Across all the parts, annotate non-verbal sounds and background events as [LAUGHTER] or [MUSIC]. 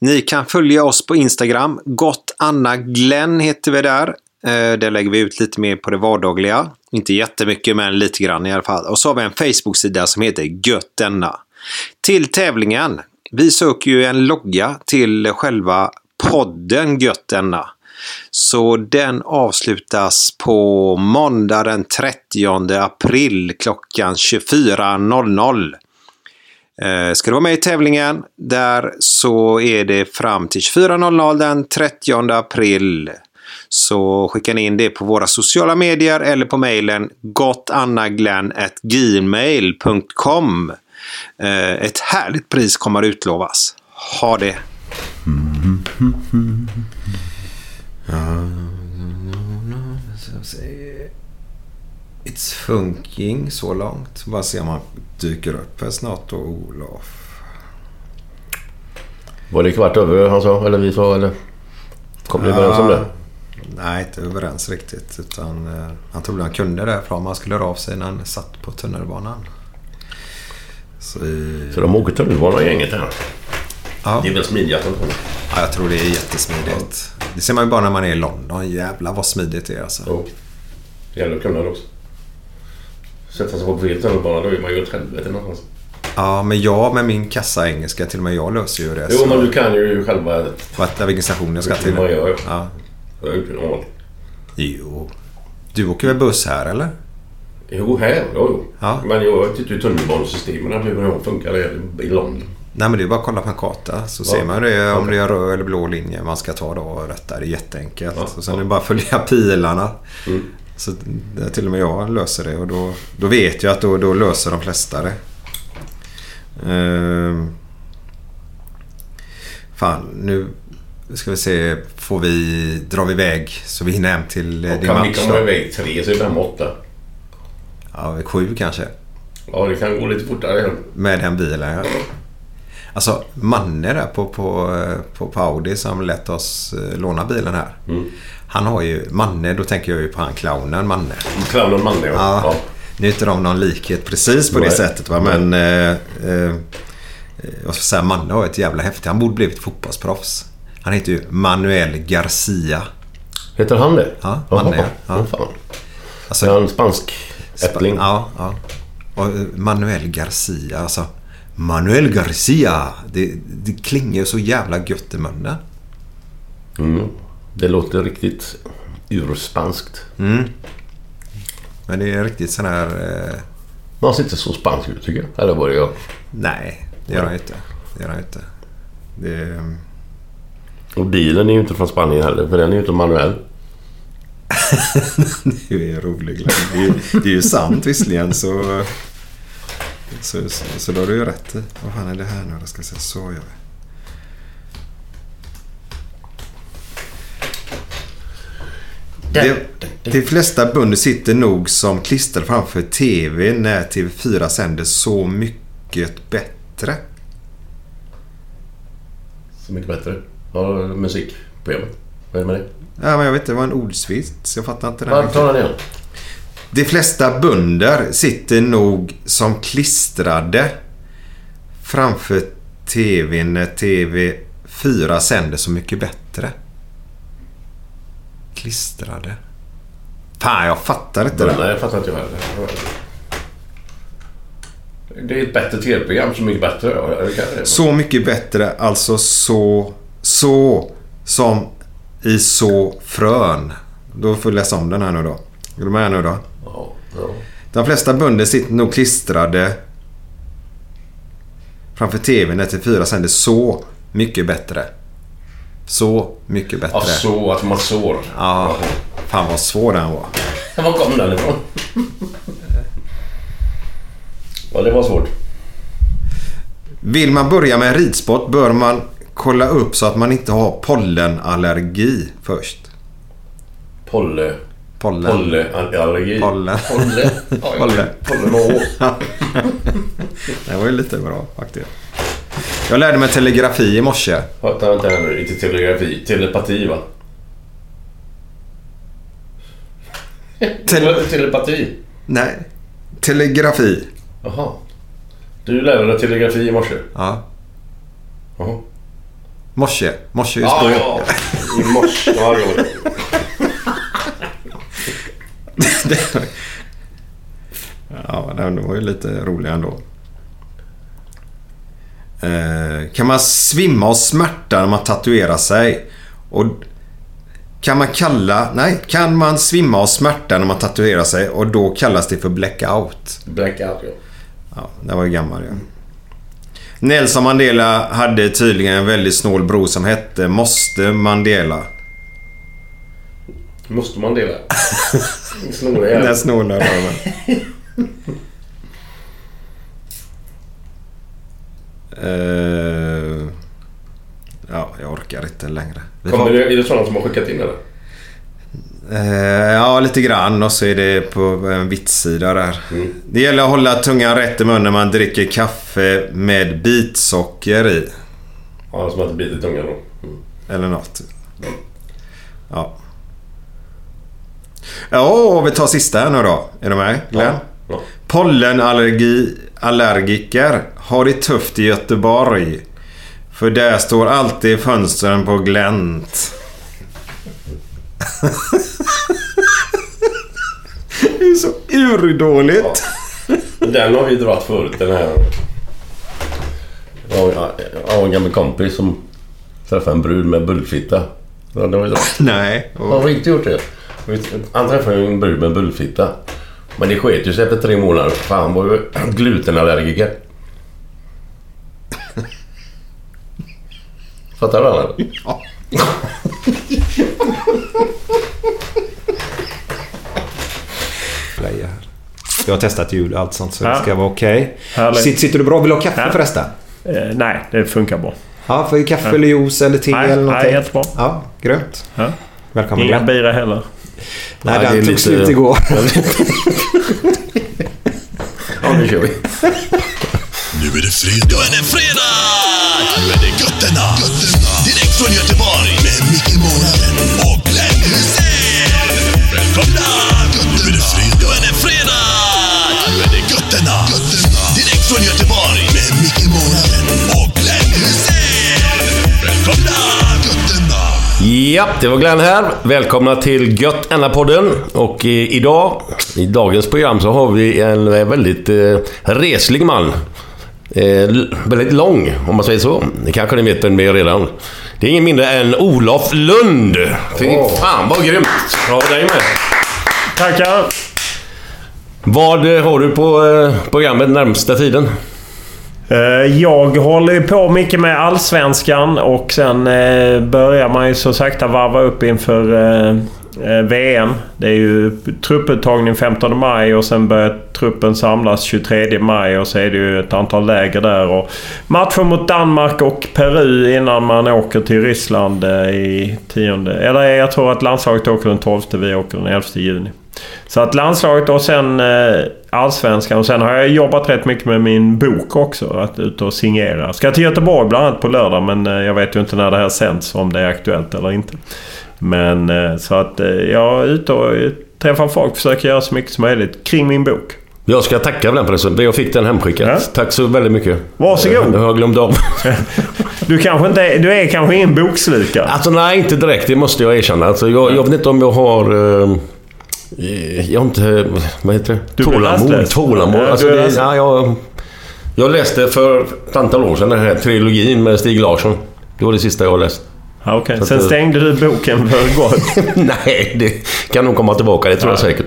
Ni kan följa oss på Instagram. Gott Anna Glenn heter vi där. Eh, där lägger vi ut lite mer på det vardagliga. Inte jättemycket, men lite grann i alla fall. Och så har vi en Facebook-sida som heter Gött denna. Till tävlingen. Vi söker ju en logga till själva podden Gött denna. Så den avslutas på måndag den 30 april klockan 24.00. Eh, Ska du vara med i tävlingen där så är det fram till 24.00 den 30 april. Så skicka in det på våra sociala medier eller på mejlen gottannaglenn.gmail.com Eh, Ett härligt pris kommer att utlovas. Ha det! It's funking så långt. Bara se om han dyker upp här snart då, Olof. Var det kvart över han sa? Eller vi sa? Eller? Kom ni överens om det? Nej, inte överens riktigt. Utan eh, han trodde han kunde det från man skulle röra av sig när han satt på tunnelbanan. Så, i- Så de åker tunnelbana gänget här? ja. Det är väl smidigast? ja, jag tror det är jättesmidigt. Det ser man ju bara när man är i London. Jävlar vad smidigt det är alltså. Jo. Det gäller att kunna det också. Sätta sig på fel tunnelbana då är man ju åt helvete någonstans. Ja, men jag med min kassa-engelska, till och med jag löser ju det. Jo så- men du kan ju själva... Vart navigation jag ska till. Man gör ju. Ja. Jag har det någon gång. Jo. Du åker väl buss här eller? Jo, här. Jo, jo. Ja. Men jag vet inte hur tunnelbanesystemen hur de funkar i London. Nej men det är bara att kolla på en karta så Ja. ser man det om det är röd eller blå linje man ska ta då och rätta. Det är jätteenkelt. Ja, Och sen ja. är det bara att följa [LAUGHS] pilarna. Mm. Så till och med jag löser det och då, då vet jag att då, då löser de flesta det. Ehm. fan, nu ska vi se. Får vi, drar vi iväg så vi hinner hem till eh, Och din kan vi match komma då? iväg tre så är fem åtta. Ja, sju kanske. Ja, det kan gå lite fortare. Med den bilen ja. Alltså Manne där på, på, eh, på, på Audi som lät oss eh, låna bilen här. Mm. Han har ju, Manne, då tänker jag ju på han clownen Manne. Clownen Manne, ja. Ja. ja. Nu är inte de någon likhet precis på Nej. det sättet va. Men eh, eh, jag ska säga Manne har ett jävla häftigt. Han borde blivit fotbollsproffs. Han heter ju Manuel Garcia. Heter han det? Ja, Jaha. Manne, ja. Ja. fan. Alltså, Är han spansk ättling? Ja, ja. Och eh, Manuel Garcia, alltså. Manuel Garcia. Det, det klingar ju så jävla gött i munnen. Mm. Det låter riktigt urspanskt. Mm. Men det är riktigt sån här... Eh, Men han ser inte så spansk ut tycker jag. Eller var det jag? nej, det gör han inte. Det gör han inte. Det, är- Och bilen är ju inte från Spanien heller. För den är ju inte manuell. [LAUGHS] det är roligt. Glenn. Det är, ju- det är ju sant visserligen så... Så, så, så då har du ju rätt i. Vad fan är det här nu? Jag ska se. Så gör vi. De, de flesta bönder sitter nog som klistrade framför TV när TV4 sänder Så mycket bättre. Så mycket bättre. Ja, musikprogrammet. Vad är det med det? Ja, men jag vet inte, det var en ordsvits. Jag fattar inte den. Tar den igen? De flesta bönder sitter nog som klistrade framför TV när TV4 sänder Så mycket bättre. Klistrade. Fan, jag fattar inte Nej, det. jag fattar inte jag heller. Det är ett bättre tv-program, så mycket bättre. Så mycket bättre, alltså så... Så som i så frön. Då får vi läsa om den här nu då. Är du med nu då? Ja, ja. De flesta bönder sitter nog klistrade framför TVn när TV4 sänder Så mycket bättre. Så mycket bättre. ja, så att man sår. Ja, fan vad svår den var. [LAUGHS] Var kom den ifrån? ja, det var svårt. Vill man börja med en ridsport bör man kolla upp så att man inte har pollenallergi först. Polle... Pollen. Pollenallergi. Pollen. Polle. [LAUGHS] Pollen och Å. [LAUGHS] Det var ju lite bra faktiskt. Jag lärde mig telegrafi i morse. Vänta, vänta här nu. Inte telegrafi. Telepati, va? Tel- [LAUGHS] Telepati? Nej. Telegrafi. Jaha. Du lärde dig telegrafi i morse? Ja. Jaha. Morse. Morse just Ja, då. ja. I morse. Ja, [LAUGHS] det var det. Ja, den var ju lite rolig ändå. Eh, kan man svimma av smärta när man tatuerar sig? Och kan man kalla... Nej, kan man svimma av smärta när man tatuerar sig och då kallas det för blackout? Blackout, ja. Ja, den var ju gammal ja. Nelson Mandela hade tydligen en väldigt snål bror som hette Måste Mandela. Måste man dela? [LAUGHS] Snor det Den snåla röven. [LAUGHS] Eh, ja, jag orkar inte längre. Vi Kommer får- det, är det sådana som har skickat in eller? Eh, ja, lite grann. Och så är det på en vitssida där. Det gäller att hålla tungan rätt i munnen när man dricker kaffe med bitsocker i. Ja, som att det biter i tungan då. Mm. Eller något. Ja. Ja, och vi tar sista här nu då. Är du med Glenn? Ja. Pollenallergi allergiker har det tufft i Göteborg. För där står alltid fönstren på glänt. [LAUGHS] det är så urdåligt. Den har vi dragit förut, den här. Jag har, en gammal kompis som träffade en brud med bullfitta. Ja. Nej. Har vi inte gjort det? Han träffade en brud med bullfitta. Men det sket ju sig efter tre månader. För han var ju [CLEARS THROAT] glutenallergiker. [LAUGHS] Fattar du eller? Ja. [LAUGHS] Jag har testat ljud och allt sånt så det Ja. ska vara okej. Härligt. Sitter, sitter du bra? Vill du ha kaffe Ja. förresten? Eh, nej, det funkar bra. Ja, vi kaffe Ja. eller juice eller te Nej, eller nej, någonting? jättebra. Ja, grymt. Ja. Välkommen Inga bira heller. Nej, Ja, det är den tog lite- slut igår. Ja, nu kör vi. Nu är det fredag. Nu är det fredag! Nu är det Götterna. Götterna. Direkt från Göteborg. Med Micke Månaden Ja, det var Glenn här. Välkomna till Gött podden Och eh, idag, i dagens program, så har vi en väldigt eh, reslig man. Eh, väldigt lång, om man säger så. Det kanske ni vet vem det är redan. Det är ingen mindre än Olof Lund. Fy fan vad grymt! Ja, dig med. Tackar! Vad har du på eh, programmet närmsta tiden? Eh, jag håller ju på mycket med Allsvenskan och sen eh, börjar man ju så sakta varva upp inför eh, VM. Det är ju trupputtagning 15 maj och sen börjar truppen samlas 23 maj och så är det ju ett antal läger där. Och matcher mot Danmark och Peru innan man åker till Ryssland i 10... Eller jag tror att landslaget åker den 12, vi åker den 11 juni. Så att landslaget och sen eh, allsvenskan. Och sen har jag jobbat rätt mycket med min bok också. Att ut och signera. Ska till Göteborg bland annat på lördag men eh, jag vet ju inte när det här sänds. Om det är aktuellt eller inte. Men eh, så att jag är ute och träffar folk. Försöker göra så mycket som möjligt kring min bok. Jag ska tacka för den presenten. Jag fick den hemskickad. Tack så väldigt mycket. Varsågod. Det har jag glömt av. [LAUGHS] Du, kanske inte, du är kanske ingen bokslukare? Alltså nej, inte direkt. Det måste jag erkänna. Alltså, jag, jag vet inte om jag har... Eh, jag har inte... Vad heter det? Tålamod. Tålamod. Ja, Alltså, det, ja, jag, jag läste för ett antal år sedan den här trilogin med Stig Larsson. Det var det sista jag har läst. Ja, Okej, Så sen att, eh, stängde du boken för gott. [LAUGHS] Nej, det kan nog komma tillbaka. Det tror jag säkert.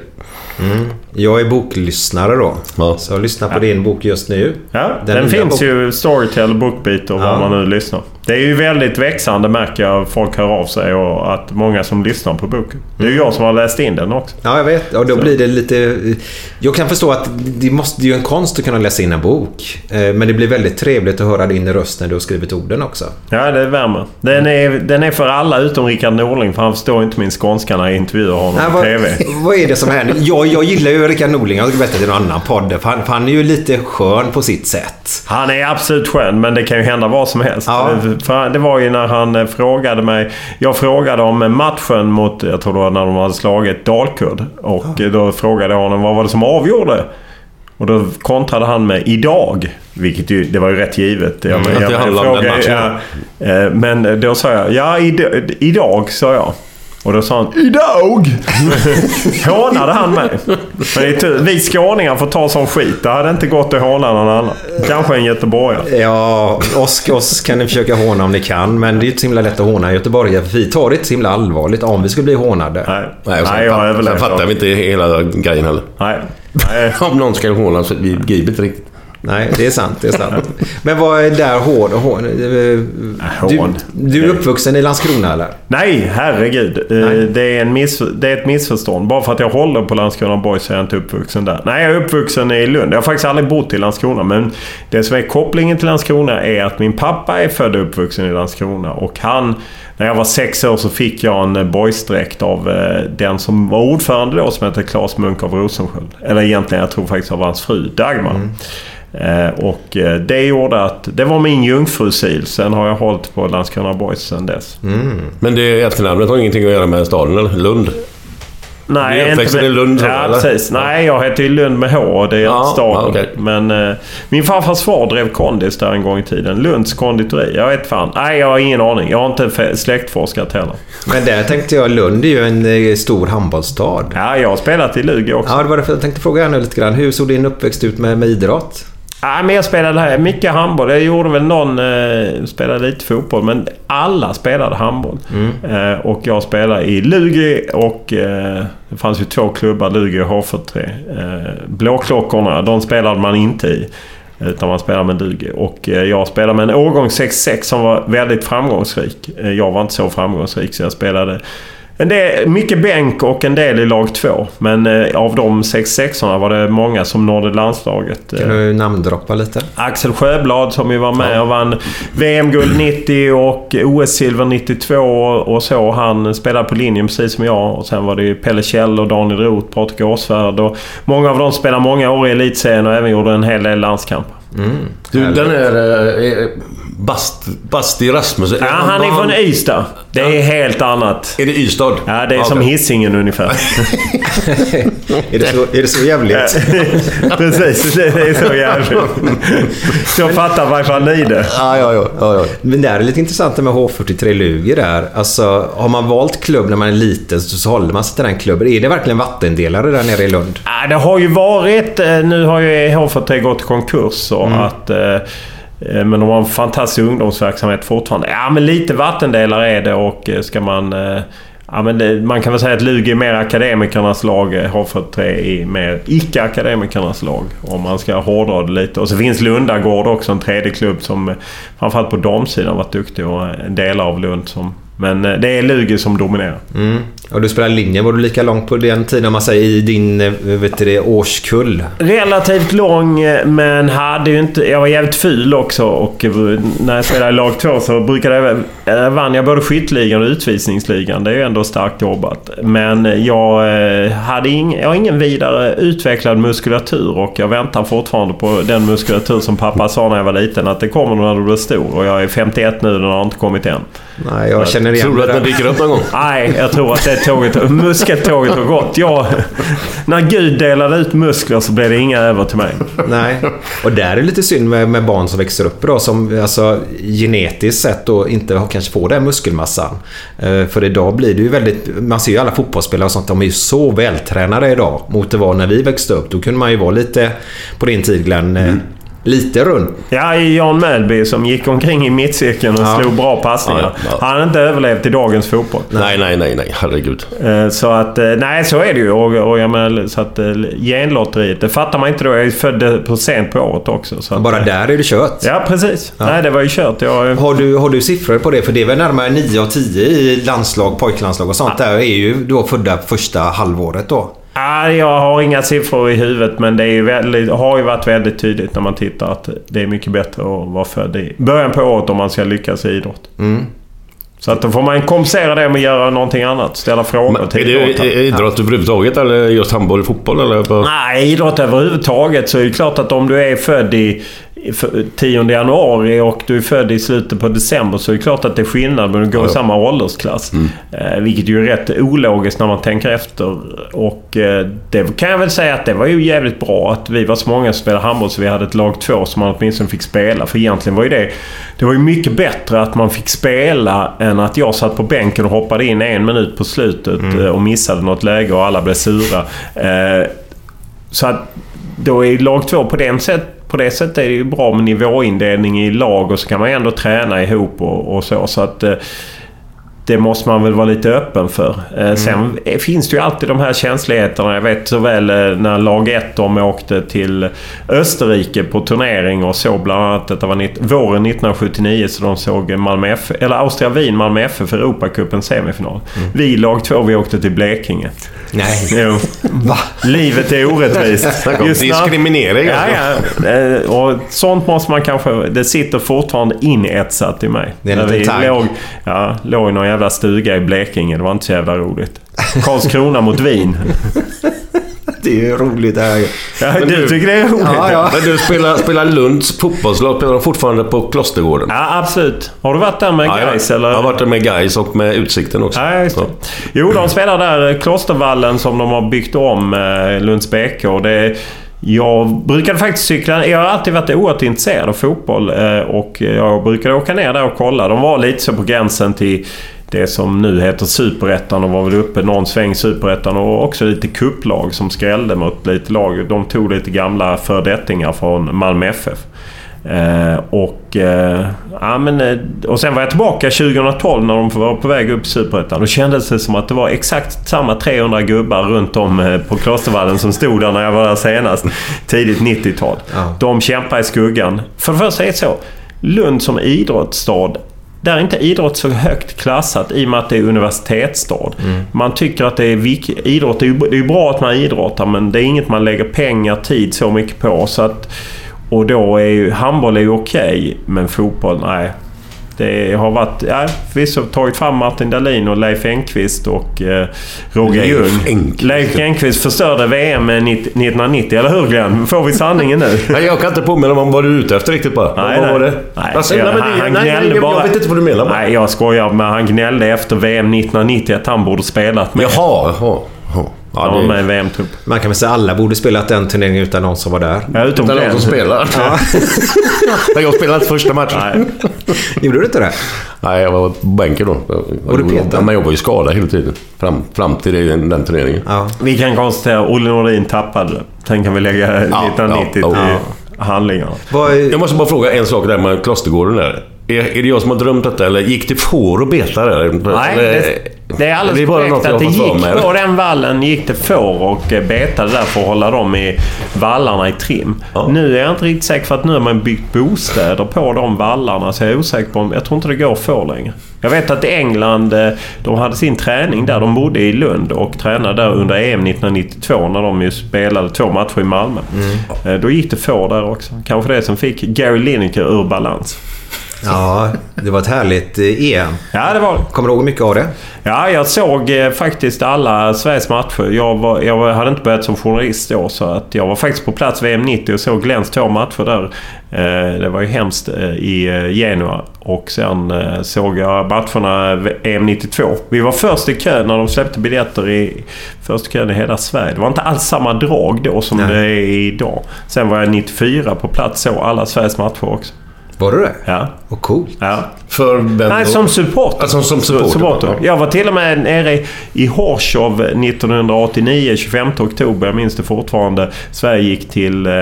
Mm. Jag är boklyssnare då. Så jag lyssnar på din bok just nu. Ja, den, nya finns bok- ju Storytel, Bookbeat och Ja. var man nu lyssnar. Det är ju väldigt växande märker jag. Folk hör av sig och att många som lyssnar på boken. Det är ju jag som har läst in den också. Ja, jag vet. Och då blir det lite... Jag kan förstå att det, måste, det är ju en konst att kunna läsa in en bok. Eh, Men det blir väldigt trevligt att höra din röst när du har skrivit orden också. Ja, det värmer. Den är, den är för alla utom Rickard Norling för han förstår inte min skånska när jag intervjuar honom Nej, på vad, TV. vad är det som händer? Jag, jag gillar ju Rickard Norling. Jag ska berätta till en annan podd. För han, för han är ju lite skön på sitt sätt. Han är absolut skön, men det kan ju hända vad som helst. För det var ju när han eh, frågade mig... Jag frågade om matchen mot, jag tror det var när de hade slagit Dalkurd. Och eh, då frågade jag honom vad var det som avgjorde? Och då kontrade han med idag. Vilket ju, det var ju rätt givet. Jag, Mm, att det handlar om den matchen. ja, eh, Men då sa jag, ja id- idag sa jag. Och då sa han idag! [LAUGHS] Hånade han mig. Men det är tur. Vi skåningar får ta som skit. Det hade inte gått att håna någon annan. Kanske en göteborgare. Ja, oss, oss kan ni försöka håna om ni kan. Men det är ju inte så himla lätt att håna göteborgare. För vi tar det inte så himla allvarligt om vi skulle bli hånade. Nej, Nej, och sen, Nej, jag har fatt, sen överlevt fattar vi inte hela grejen heller. Nej. Nej. [LAUGHS] om någon ska håna så vi begriper inte riktigt. Nej, det är sant. Det är sant. Men vad är där hård? hård eh, du, du är uppvuxen i Landskrona eller? Nej, herregud. Eh, Det, är en miss, det är ett missförstånd. Bara för att jag håller på Landskrona Boys så är jag inte uppvuxen där. Nej, jag är uppvuxen i Lund. Jag har faktiskt aldrig bott i Landskrona. Men det som är kopplingen till Landskrona är att min pappa är född och uppvuxen i Landskrona. Och han... När jag var sex år så fick jag en eh, boysdräkt av den som var ordförande då som hette Claes Munk av Rosensköld. Eller egentligen, jag tror faktiskt av hans fru Dagmar. Eh, och eh, det gjorde att... Det var min jungfrusil. Sen har jag hållit på Landskrona Boys sen dess. Men det efternamnet har ingenting att göra med staden, eller? Lund? Nej, Du är uppväxt i Lund, Ja, eller? precis. Nej, jag heter ju Lund med H och det är Ja, inte staden. ja, okej. Men eh, min farfars far drev kondis där en gång i tiden. Lunds konditori. Jag vet fan. Nej, jag har ingen aning. Jag har inte släktforskat heller. Men där tänkte jag, Lund är ju en eh, stor handbollsstad. Ja, jag har spelat i Lugi också. Ja, det var därför jag tänkte fråga här nu lite grann. Hur såg din uppväxt ut med, med idrott? Nej, men jag spelade här mycket handboll. Jag gjorde väl någon... Eh, spelade lite fotboll, men alla spelade handboll. Mm. Eh, och jag spelade i Lugi och... Eh, det fanns ju två klubbar, Lugi och H43. Eh, Blåklockorna, de spelade man inte i. Utan man spelade med Lugi. Och eh, jag spelade med en årgång 66 som var väldigt framgångsrik. Eh, jag var inte så framgångsrik så jag spelade en del, mycket bänk och en del i lag 2. Men eh, av de 66orna var det många som nådde landslaget. Kan du namndroppa lite? Axel Sjöblad som ju var med och vann VM-guld 90 och OS-silver 92 och, så. Han spelade på linjen precis som jag. Och sen var det ju Pelle Kjell och Daniel Roth, Patrik Åsvärd och många av dem spelade många år i elitserien och även gjorde en hel del landskamper. Du, den är... Eh, Bast, Basti Rasmus. Ja, han är från Ystad. Det är helt annat. Är det Ystad? Ja, det är Ja, som okej. Hisingen ungefär. [LAUGHS] Är det så, är det så jävligt? [LAUGHS] Precis, det är så jävligt. Så fattar fall ni det. Ja, ja, ja. ja. Men det är lite intressant det med H43 Lugi där. Alltså, har man valt klubb när man är liten så, håller man sig till den klubben. Är det verkligen vattendelare där nere i Lund? Ja, det har ju varit... eh, Nu har ju H43 gått i konkurs så att... Eh, men de har en fantastisk ungdomsverksamhet fortfarande. Ja, men lite vattendelare är det och eh, ska man... Eh, ja, men det, man kan väl säga att Lugi är mer akademikernas lag. eh, H43 är mer icke-akademikernas lag. Om man ska hårdra det lite. Och så finns Lundagård också, en tredje klubb som framförallt på damsidan varit duktig och en del av Lund som men eh, det är Lugi som dominerar. Mm. Och du spelade linje. Var du lika lång på den tiden om man säger i din eh, vet du, det, årskull? Relativt lång, eh, men hade ju inte... Jag var jävligt ful också och när jag spelade i lag 2 så brukade jag... eh, vann jag både skytteligan och utvisningsligan. Det är ju ändå starkt jobbat. Men jag hade ing, jag har ingen vidare utvecklad muskulatur och jag väntar fortfarande på den muskulatur som pappa sa när jag var liten att det kommer när du blir stor. Och jag är 51 nu, den har inte kommit än. Nej, jag känner igen Tror du det att den dyker upp någon gång? Nej, jag tror att det tåget, muskeltåget har gått. Jag, när Gud delade ut muskler så blev det inga över till mig. Nej. Och där är det lite synd med, med barn som växer upp idag som alltså, genetiskt sett då inte har, kanske får den muskelmassan. Eh, för idag blir det ju väldigt... Man ser ju alla fotbollsspelare och sånt, de är ju så vältränade idag mot det var när vi växte upp. Då kunde man ju vara lite, på din tid Glenn, eh, lite rund. Ja, Jan Mälby som gick omkring i mittcirkeln och Ja. slog bra passningar. Ja, ja. Han har inte överlevt i dagens fotboll. Nej, nej, nej, nej. Herregud. Eh, Så att, eh, nej så är det ju. Och, och jag menar, så att eh, genlotteriet, det fattar man inte då. Jag är född på sent på året också. Så att, Bara där är det kört. Ja, precis. Nej, det var ju kört. Jag, Har du, har du siffror på det? För det är väl närmare 9 av 10 i landslag, pojklandslag och sånt. Där är ju då födda första halvåret då. Ja, jag har inga siffror i huvudet men det väldigt, har ju varit väldigt tydligt när man tittar att det är mycket bättre att vara född i början på året om man ska lyckas i idrott. Mm. Så att då får man kompensera det med att göra någonting annat. Ställa frågor Men, till det idrotten. är idrott överhuvudtaget eller just handboll, fotboll eller? Nej, idrott överhuvudtaget så är det klart att om du är född i 10 januari och du är född i slutet på december så är det klart att det är skillnad men du går i Ja. samma åldersklass. Eh, vilket ju är rätt ologiskt när man tänker efter. Och eh, det kan jag väl säga att det var ju jävligt bra att vi var så många som spelade handboll så vi hade ett lag två som man åtminstone fick spela. För egentligen var ju det... Det var ju mycket bättre att man fick spela än att jag satt på bänken och hoppade in en minut på slutet eh, och missade något läge och alla blev sura. Eh, så att då är lag två på, den sätt, på det sättet är det ju bra med nivåindelning i lag och så kan man ju ändå träna ihop och, och så. så att, eh, det måste man väl vara lite öppen för. Eh, Sen eh, finns det ju alltid de här känsligheterna. Jag vet så väl eh, när lag 1 de åkte till Österrike på turnering och såg bland annat, detta var våren 1979, så de såg Malmö F, eller Austria Wien, Malmö FF Europacupens semifinal. Vi lag 2, vi åkte till Blekinge. Nej. Jo. Livet är orättvist. [LAUGHS] Just diskriminering, Ja, alltså. ja. Eh, Och sånt måste man kanske... Det sitter fortfarande inetsat i mig. Det är en liten tagg. låg, ja, låg någon jävla stuga i Blekinge. Det var inte så jävla roligt. Karlskrona mot Wien. [LAUGHS] Det är ju roligt det här. Ja, Men du du- tycker det är roligt? Ja, ja. Men du spelar, spelar Lunds fotbollslag spelar de fortfarande på Klostergården? Ja, absolut. Har du varit där med Ja, jag- Gais eller? Jag har varit där med Gais och med Utsikten också. Ja, just det. Jo, de spelar där. eh, Klostervallen som de har byggt om, eh, Lunds BK. Det, jag brukade faktiskt cykla... Jag har alltid varit oerhört intresserad av fotboll eh, och jag brukade åka ner där och kolla. De var lite så på gränsen till det som nu heter Superettan och var väl uppe någon sväng Superettan och också lite kupplag som skrällde mot lite lag. De tog lite gamla fördettingar från Malmö FF. Eh, och, eh, ja, men, eh, och sen var jag tillbaka 2012 när de var på väg upp i Superettan. Då kändes det som att det var exakt samma 300 gubbar runt om eh, på Klostervallen som stod där när jag var där senast. Tidigt 90-tal. Ja. De kämpar i skuggan. För det första är det så. Lund som idrottsstad där är inte idrott så högt klassat i och med att det är universitetsstad. Man tycker att det är viktigt. Idrott, det är ju det är ju bra att man idrottar men det är inget man lägger pengar, tid så mycket på. Så att, och då är ju handboll är ju okej, men fotboll, nej. Det har varit... Ja, förvisso tagit fram Martin Dahlin och Leif Engqvist och eh, Roger Leif Ljung. Engqvist. Leif Engqvist förstörde VM 90 1990, eller hur Glenn? Får vi sanningen nu? [LAUGHS] Nej, jag kan inte påminna mig om vad du är ute efter riktigt bara. Nej, vad nej. var det? Nej, Alltså, jag- nej, men han- det- han nej, nej, gnällde bara. jag vet inte vad du menar. bara. Nej, jag skojar. Men han gnällde efter VM 1990 att han borde spelat med. Jaha, jaha. jaha. Ja, Ja, det, med en VM-trupp. Man kan väl säga att alla borde spelat den turneringen utan någon som var där. Ja, utom utan någon som spelar. [LAUGHS] Nej, jag spelade inte första matchen. Nej. [LAUGHS] Gjorde du inte det? Nej, jag var på bänken då. Var du petad? Men jag var ju skadad hela tiden. Fram, fram till den, den turneringen. Ja. Vi kan konstatera att Olle Nordin tappade. Sen kan vi lägga 1990 ja, till ja. handlingarna. Vad är... Jag måste bara fråga en sak där med Klostergården där. Är, är det jag som har drömt detta eller gick det får och beta där? Nej, det, det är alldeles det är bara korrekt att det gick mig. på den vallen gick det får och eh, betade där för att hålla dem i vallarna i trim. Ja. Nu är jag inte riktigt säker för att nu har man byggt bostäder på de vallarna så jag är osäker på om... Jag tror inte det går får längre. Jag vet att i England, eh, de hade sin träning där. De bodde i Lund och tränade där under EM 1992 när de ju spelade två matcher i Malmö. Eh, Då gick det få där också. Kanske det som fick Gary Lineker ur balans. Ja, det var ett härligt eh, EM. Ja, det var det. Kommer du ihåg mycket av det? Ja, jag såg eh, faktiskt alla Sveriges matcher. Jag, var, jag hade inte börjat som journalist då, så att jag var faktiskt på plats VM 90 och såg Glens två matcher där. Eh, det var ju hemskt i Genua. Och sen såg jag matcherna EM 92. Vi var först i kön när de släppte biljetter i först i kön i hela Sverige. Det var inte alls samma drag då som Nej. det är idag. Sen var jag 94 på plats så alla Sveriges matcher också. Var du det? Ja. Och coolt. Ja. För vem Nej, som supporter. Ja, som, supporter. supporter. Ja. Jag var till och med nere i Horshov 1989, 25 oktober. Jag minns det fortfarande. Sverige gick till eh,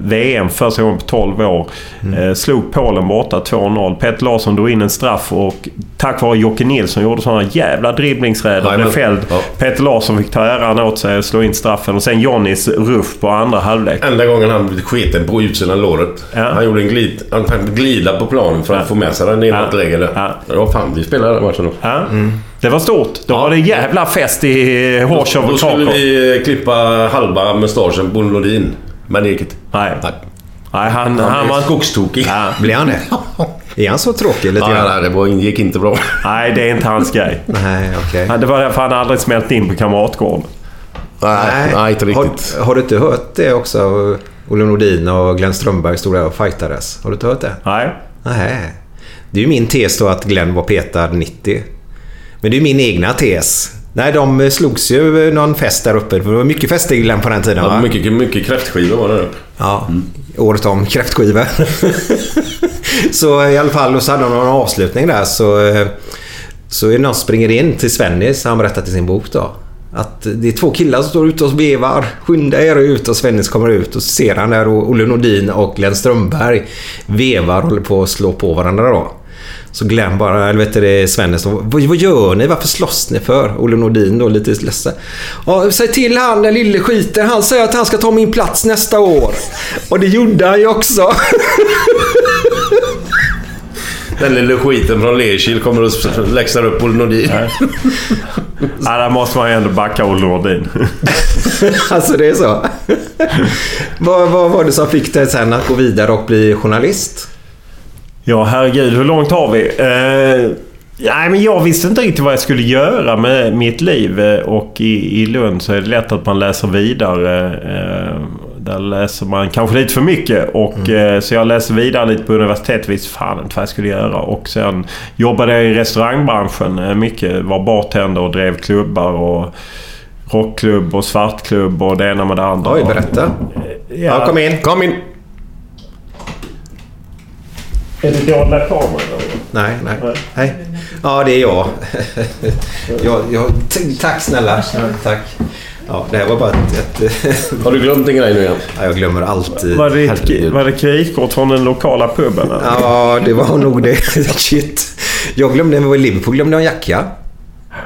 VM första gången på 12 år. Eh, slog Polen borta 2-0. Petter Larsson drog in en straff och tack vare Jocke Nilsson gjorde sådana jävla dribblingsräder. Jajamän. Blev fälld. Ja. Petter Larsson fick ta äran åt sig och slå in straffen. Och sen Johnnys ruff på andra halvlek. Enda gången han blev sketen på utsidan låret. Ja. Han gjorde en glid, han glida på planen för att Ja. få med sig den ena Ja. regeln. Ja. Det var fan, vi spelade den matchen då. Ja. Det var stort. Då var det jävla fest i Horshov Då och skulle Krakow. vi eh, klippa halva mustaschen på Nordin. Men det gick inte. Nej. Nej. Nej, han, Han, han var skogstokig. Ja. Blir han det? [LAUGHS] Är han så tråkig lite Ja, grann? nej, det var, gick inte bra. Nej, det är inte hans [LAUGHS] grej. Nej, okej. Det var därför han aldrig smält in på Kamratgården. Nej, nej inte riktigt. Har, har du inte hört det också? Olle Nordin och Glenn Strömberg stod där och fightades. Har du inte hört det? Nej. Nej. Det är ju min tes då att Glenn var petad 90. Men det är min egna tes. Nej, de slogs ju någon fest där uppe. Det var mycket fester i Glenn på den tiden Ja, va? mycket, mycket kräftskivor var det uppe. Ja, året om kräftskiva. [LAUGHS] så i alla fall, och så hade de någon avslutning där så... eh, Så är det någon som springer in till Svennis, han berättar till sin bok då. Att det är två killar som står ute och vevar. Skynda er ut och Svennis kommer ut och så ser han där och Olle Nordin och Glenn Strömberg vevar och håller på att slå på varandra då. Så Glenn bara, eller vet du det, Svennis, vad, vad gör ni? Varför slåss ni för? Olle Nordin då lite ledsen. Ja, säg till han den lille skiten. Han säger att han ska ta min plats nästa år. Och det gjorde han ju också. [LAUGHS] Den lille skiten från Lerkil kommer och läxar upp Olle Nordin. Ja, där måste man ju ändå backa Olle Nordin. [LAUGHS] alltså det är så. vad, vad var det som fick dig sen att gå vidare och bli journalist? Ja, herregud. Hur långt har vi? Eh, nej, men jag visste inte riktigt vad jag skulle göra med mitt liv. Eh, Och i, i Lund så är det lätt att man läser vidare. Eh, där läser man kanske lite för mycket. Och, eh, så jag läste vidare lite på universitetet. Visste fan inte vad jag skulle göra. Och sen jobbade jag i restaurangbranschen eh, mycket. Var bartender och drev klubbar. och Rockklubb och svartklubb och det ena med det andra. Oj, berätta. Ja, Ja, kom in. Kom in! Är det dolda kameran? Nej, nej. Hej. Ja, det är jag. [LAUGHS] jag, jag tack snälla. Tack. Ja, det här var bara ett... ett Har du glömt en grej nu igen? ja, jag glömmer alltid. Var det, var det kreditkort från den lokala puben? eller? Ja, det var nog det. [LAUGHS] Shit. Jag glömde när vi var i Liverpool. Glömde en jacka.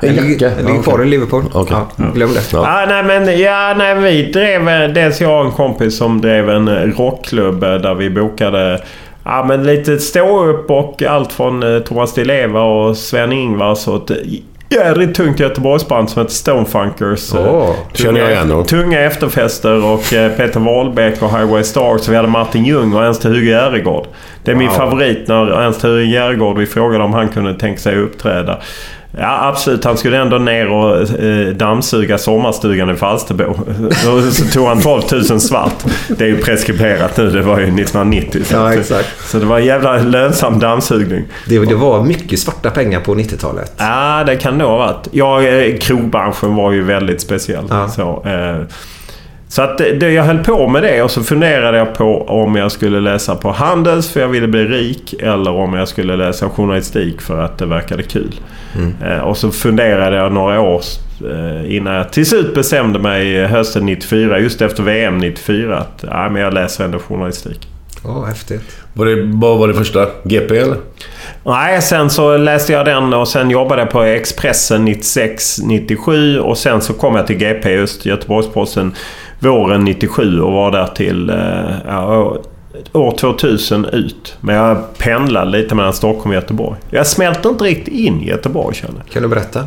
En jacka? Den ligger kvar i Liverpool. Okej. Ja, glömde. Ja. Ah, nej, men, ja, nej, vi drev... Dels jag och en kompis som drev en eh, rockklubb eh, där vi bokade ja, men lite stå upp och allt från eh, Thomas Di Leva och Sven-Ingvars och ett jävligt tungt Göteborgsband som heter Stonefunkers. Åh, känner jag igen. Tunga efterfester och eh, Peter Wahlbeck och Highway Stars. Vi hade Martin Ljung och Ernst-Hugo Järegård. Det är min favorit när Ernst-Hugo Järegård, vi frågade om han kunde tänka sig uppträda. Ja, absolut. Han skulle ändå ner och eh, dammsuga sommarstugan i Falsterbo. [LAUGHS] Så tog han 12 000 svart. Det är ju preskriberat nu. Det var ju 1990. Så, Ja, exakt. så det var en jävla lönsam dammsugning. Det, det var mycket svarta pengar på 90-talet. Ja, det kan nog ha varit. Ja, eh, krogbranschen var ju väldigt speciell. Ja. Så, eh, så att det, jag höll på med det och så funderade jag på om jag skulle läsa på Handels för jag ville bli rik. Eller om jag skulle läsa journalistik för att det verkade kul. Eh, och så funderade jag några år eh, innan jag till slut bestämde mig hösten 94, just efter VM 94, att ja, men jag läser ändå journalistik. Åh, häftigt. Var det, vad var det första? GP eller? Nej, sen så läste jag den och sen jobbade jag på Expressen 96, 97 och sen så kom jag till GP just Göteborgs-Posten våren 97 och var där till... Eh, ja, år 2000 ut. Men jag pendlade lite mellan Stockholm och Göteborg. Jag smälter inte riktigt in i Göteborg känner jag. Kan du berätta?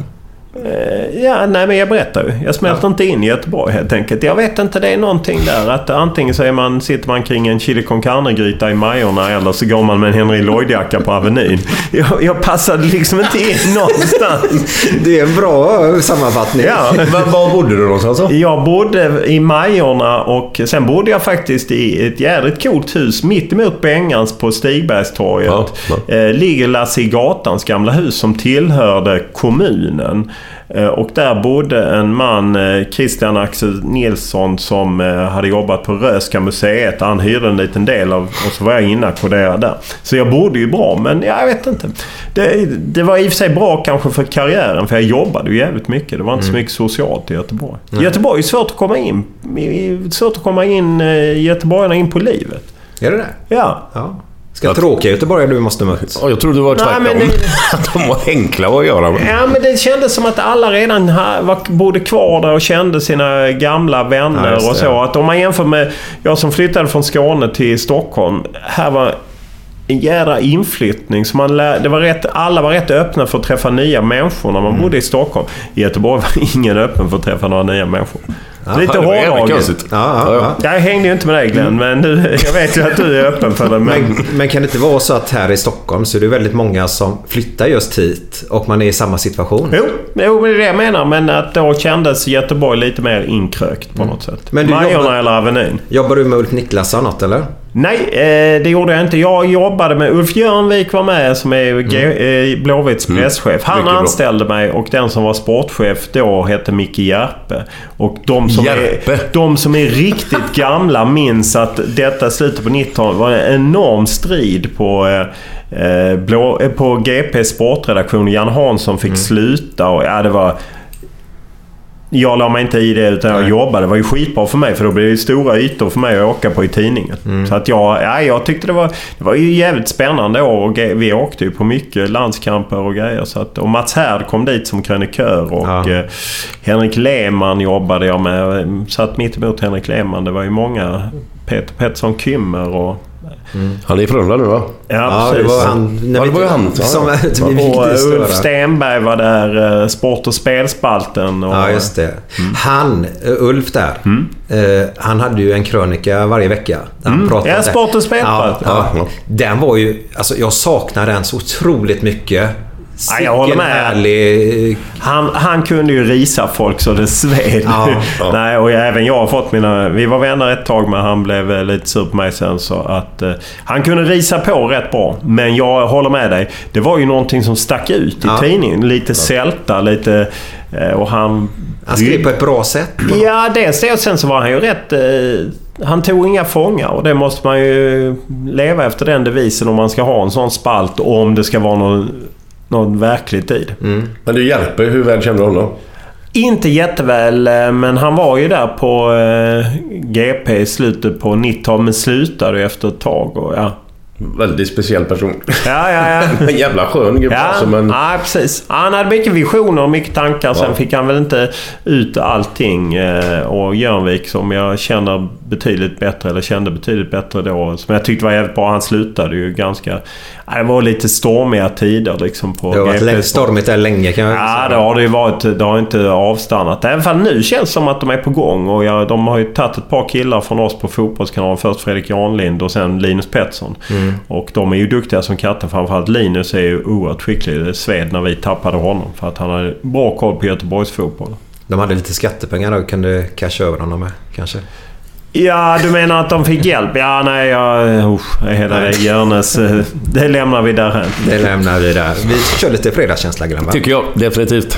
Eh, Ja, nej men jag berättar ju. Jag smälter inte in i Göteborg helt enkelt. Jag vet inte, det är någonting där att antingen så är man, sitter man kring en chili con carne-gryta i Majorna eller så går man med en Henry Lloyd-jacka på Avenyn. [LAUGHS] Jag, jag passade liksom inte in [LAUGHS] någonstans. Det är en bra sammanfattning. Ja. Men var bodde du någonstans? Jag bodde i Majorna och sen bodde jag faktiskt i ett jädrigt coolt hus mitt emot Bengans på Stigbergstorget. Ja, ja. Eh, ligger Lasse i Gatans gamla hus som tillhörde kommunen. Eh, och där bodde en man, eh, Christian Axel Nilsson, som eh, hade jobbat på Röhsska museet. Han hyrde en liten del av och så var jag inackorderad där. Så jag bodde ju bra, men jag vet inte. Det, det var i och för sig bra kanske för karriären, för jag jobbade ju jävligt mycket. Det var inte så mycket socialt i Göteborg. Göteborg är svårt att komma in. Svårt att komma in, göteborgarna in på livet. Är det det? Ja. Ja. Ska tråkiga göteborgare du måste mött? Ja, jag trodde det var Nej, tvärtom. men det- [LAUGHS] Att de var enkla att göra med. Ja, men det kändes som att alla redan var, bodde kvar där och kände sina gamla vänner Ja, och så. Att om man jämför med... Jag som flyttade från Skåne till Stockholm. Här var en jädra inflyttning. Så man lär, det var rätt, alla var rätt öppna för att träffa nya människor när man Mm. bodde i Stockholm. I Göteborg var [LAUGHS] ingen öppen för att träffa några nya människor. Lite hårdraget. Ja, ja, ja. Jag hängde ju inte med dig Glenn, men du, [LAUGHS] jag vet ju att du är öppen för det. Men, Men, men kan det inte vara så att här i Stockholm så är det väldigt många som flyttar just hit och man är i samma situation? Jo, jo, det är det jag menar. Men att då kändes Göteborg lite mer inkrökt på något sätt. Mm. Men du Majorna jobbar- eller Avenyn. Jobbar du med Ulf Niklasson något eller? Nej, eh, det gjorde jag inte. Jag jobbade med Ulf Jörnvik var med som är G- eh, Blåvitts presschef. Han Mm. Mycket bra. anställde mig och den som var sportchef då hette Micke Järpe. Och de som, Järpe? är, de som är riktigt [LAUGHS] gamla minns att detta slutet på 90-talet var en enorm strid på eh, eh, blå, på GP sportredaktion. Jan Hansson Mm. fick sluta och ja, det var... Jag la mig inte i det utan jag jobbade. Det var ju skitbra för mig för då blev det stora ytor för mig att åka på i tidningen. Mm. Så att jag, ja, jag tyckte det var, det var ju jävligt spännande år och vi åkte ju på mycket landskamper och grejer. Så att, och Mats Härd kom dit som krönikör och Ja. eh, Henrik Lehmann jobbade jag med. Jag Satt mitt emot Henrik Lehmann. Det var ju många. Peter Pettersson Kymmer och... Han är i Frölunda nu va? Ja, Ja, det precis. var han... Ja, det var ju han. Ja. Som vi fick Och eh. Ulf Stenberg var där. eh, Sport och spelspalten. Och, Ja, just det. Mm. Han, eh, Ulf där, eh, han hade ju en krönika varje vecka. Han pratade Mm. Ja, om det. Sport och Spelpalt. Ja, ja. Ja. Den var ju... Alltså jag saknar den så otroligt mycket. Ja, jag håller Sicken med. härlig... Han, han kunde ju risa folk så det sved. Ja, ja. [LAUGHS] Nej, och jag, även jag har fått mina... Vi var vänner ett tag men han blev eh, lite sur på mig sen. Så att, eh, han kunde risa på rätt bra. Men jag håller med dig. Det var ju någonting som stack ut i Ja. tidningen. Lite sälta, lite... eh, Och han... Han skrev på ett bra sätt. Ja, dels det och sen så var han ju rätt... Eh, han tog inga fångar och det måste man ju leva efter den devisen om man ska ha en sån spalt och om det ska vara någon, någon verklig tid. Men du Järpe, hur väl kände du honom? Inte jätteväl, eh, men han var ju där på eh, GP i slutet på 90-talet, men slutade efter ett tag. Och, ja. Väldigt speciell person. Ja, ja, ja. [LAUGHS] En jävla skön gubbe Ja, alltså, men... ja, precis. Han hade mycket visioner och mycket tankar. Sen Ja. fick han väl inte ut allting. eh, Och Jörnvik som jag känner betydligt bättre, eller kände betydligt bättre då. Som jag tyckte var jävligt bra. Han slutade ju ganska... Det var lite stormiga tider liksom på Det har varit länge- stormigt där länge kan jag Ja, det har det ju varit. Det har inte avstannat. Även fall nu känns det som att de är på gång. Och jag, de har ju tagit ett par killar från oss på Fotbollskanalen. Först Fredrik Janlind och sen Linus Pettersson. Och de är ju duktiga som katten. Framförallt Linus är ju oerhört skicklig. Det sved när vi tappade honom. För att han hade bra koll på Göteborgs fotboll. De hade lite skattepengar då. Kunde casha över honom med kanske. Ja, du menar att de fick hjälp? Ja, nej, jag... Usch, hela det Jörnes... eh, Det lämnar vi därhän. Det lämnar vi där. Vi kör lite fredagskänsla grabbar. Tycker jag definitivt.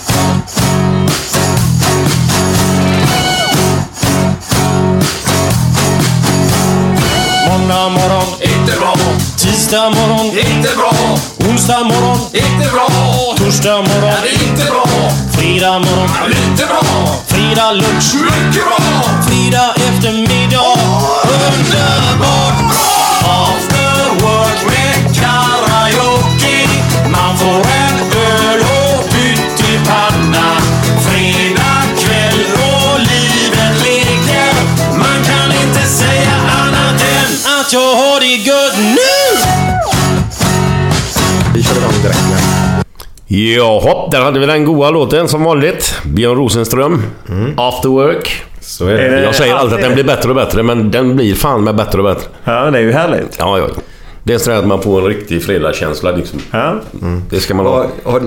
Tisdag morgon, inte bra. Onsdag morgon, inte bra. Torsdag morgon, inte bra. Fredag morgon, lite bra. Fredag lunch, mycket bra. Fredag eftermiddag, underbart bra. After work med karaoke. Man får Igång direkt nu. Jaha, där hade vi den goa låten som vanligt. Björn Rosenström. After Work. Så är det. Jag säger alltid att den blir bättre och bättre, men den blir fan med bättre och bättre. Ja, det är ju härligt. Ja, ja. Det är så att man får en riktig fredagskänsla liksom. Ja. Det ska man ha. Och, och,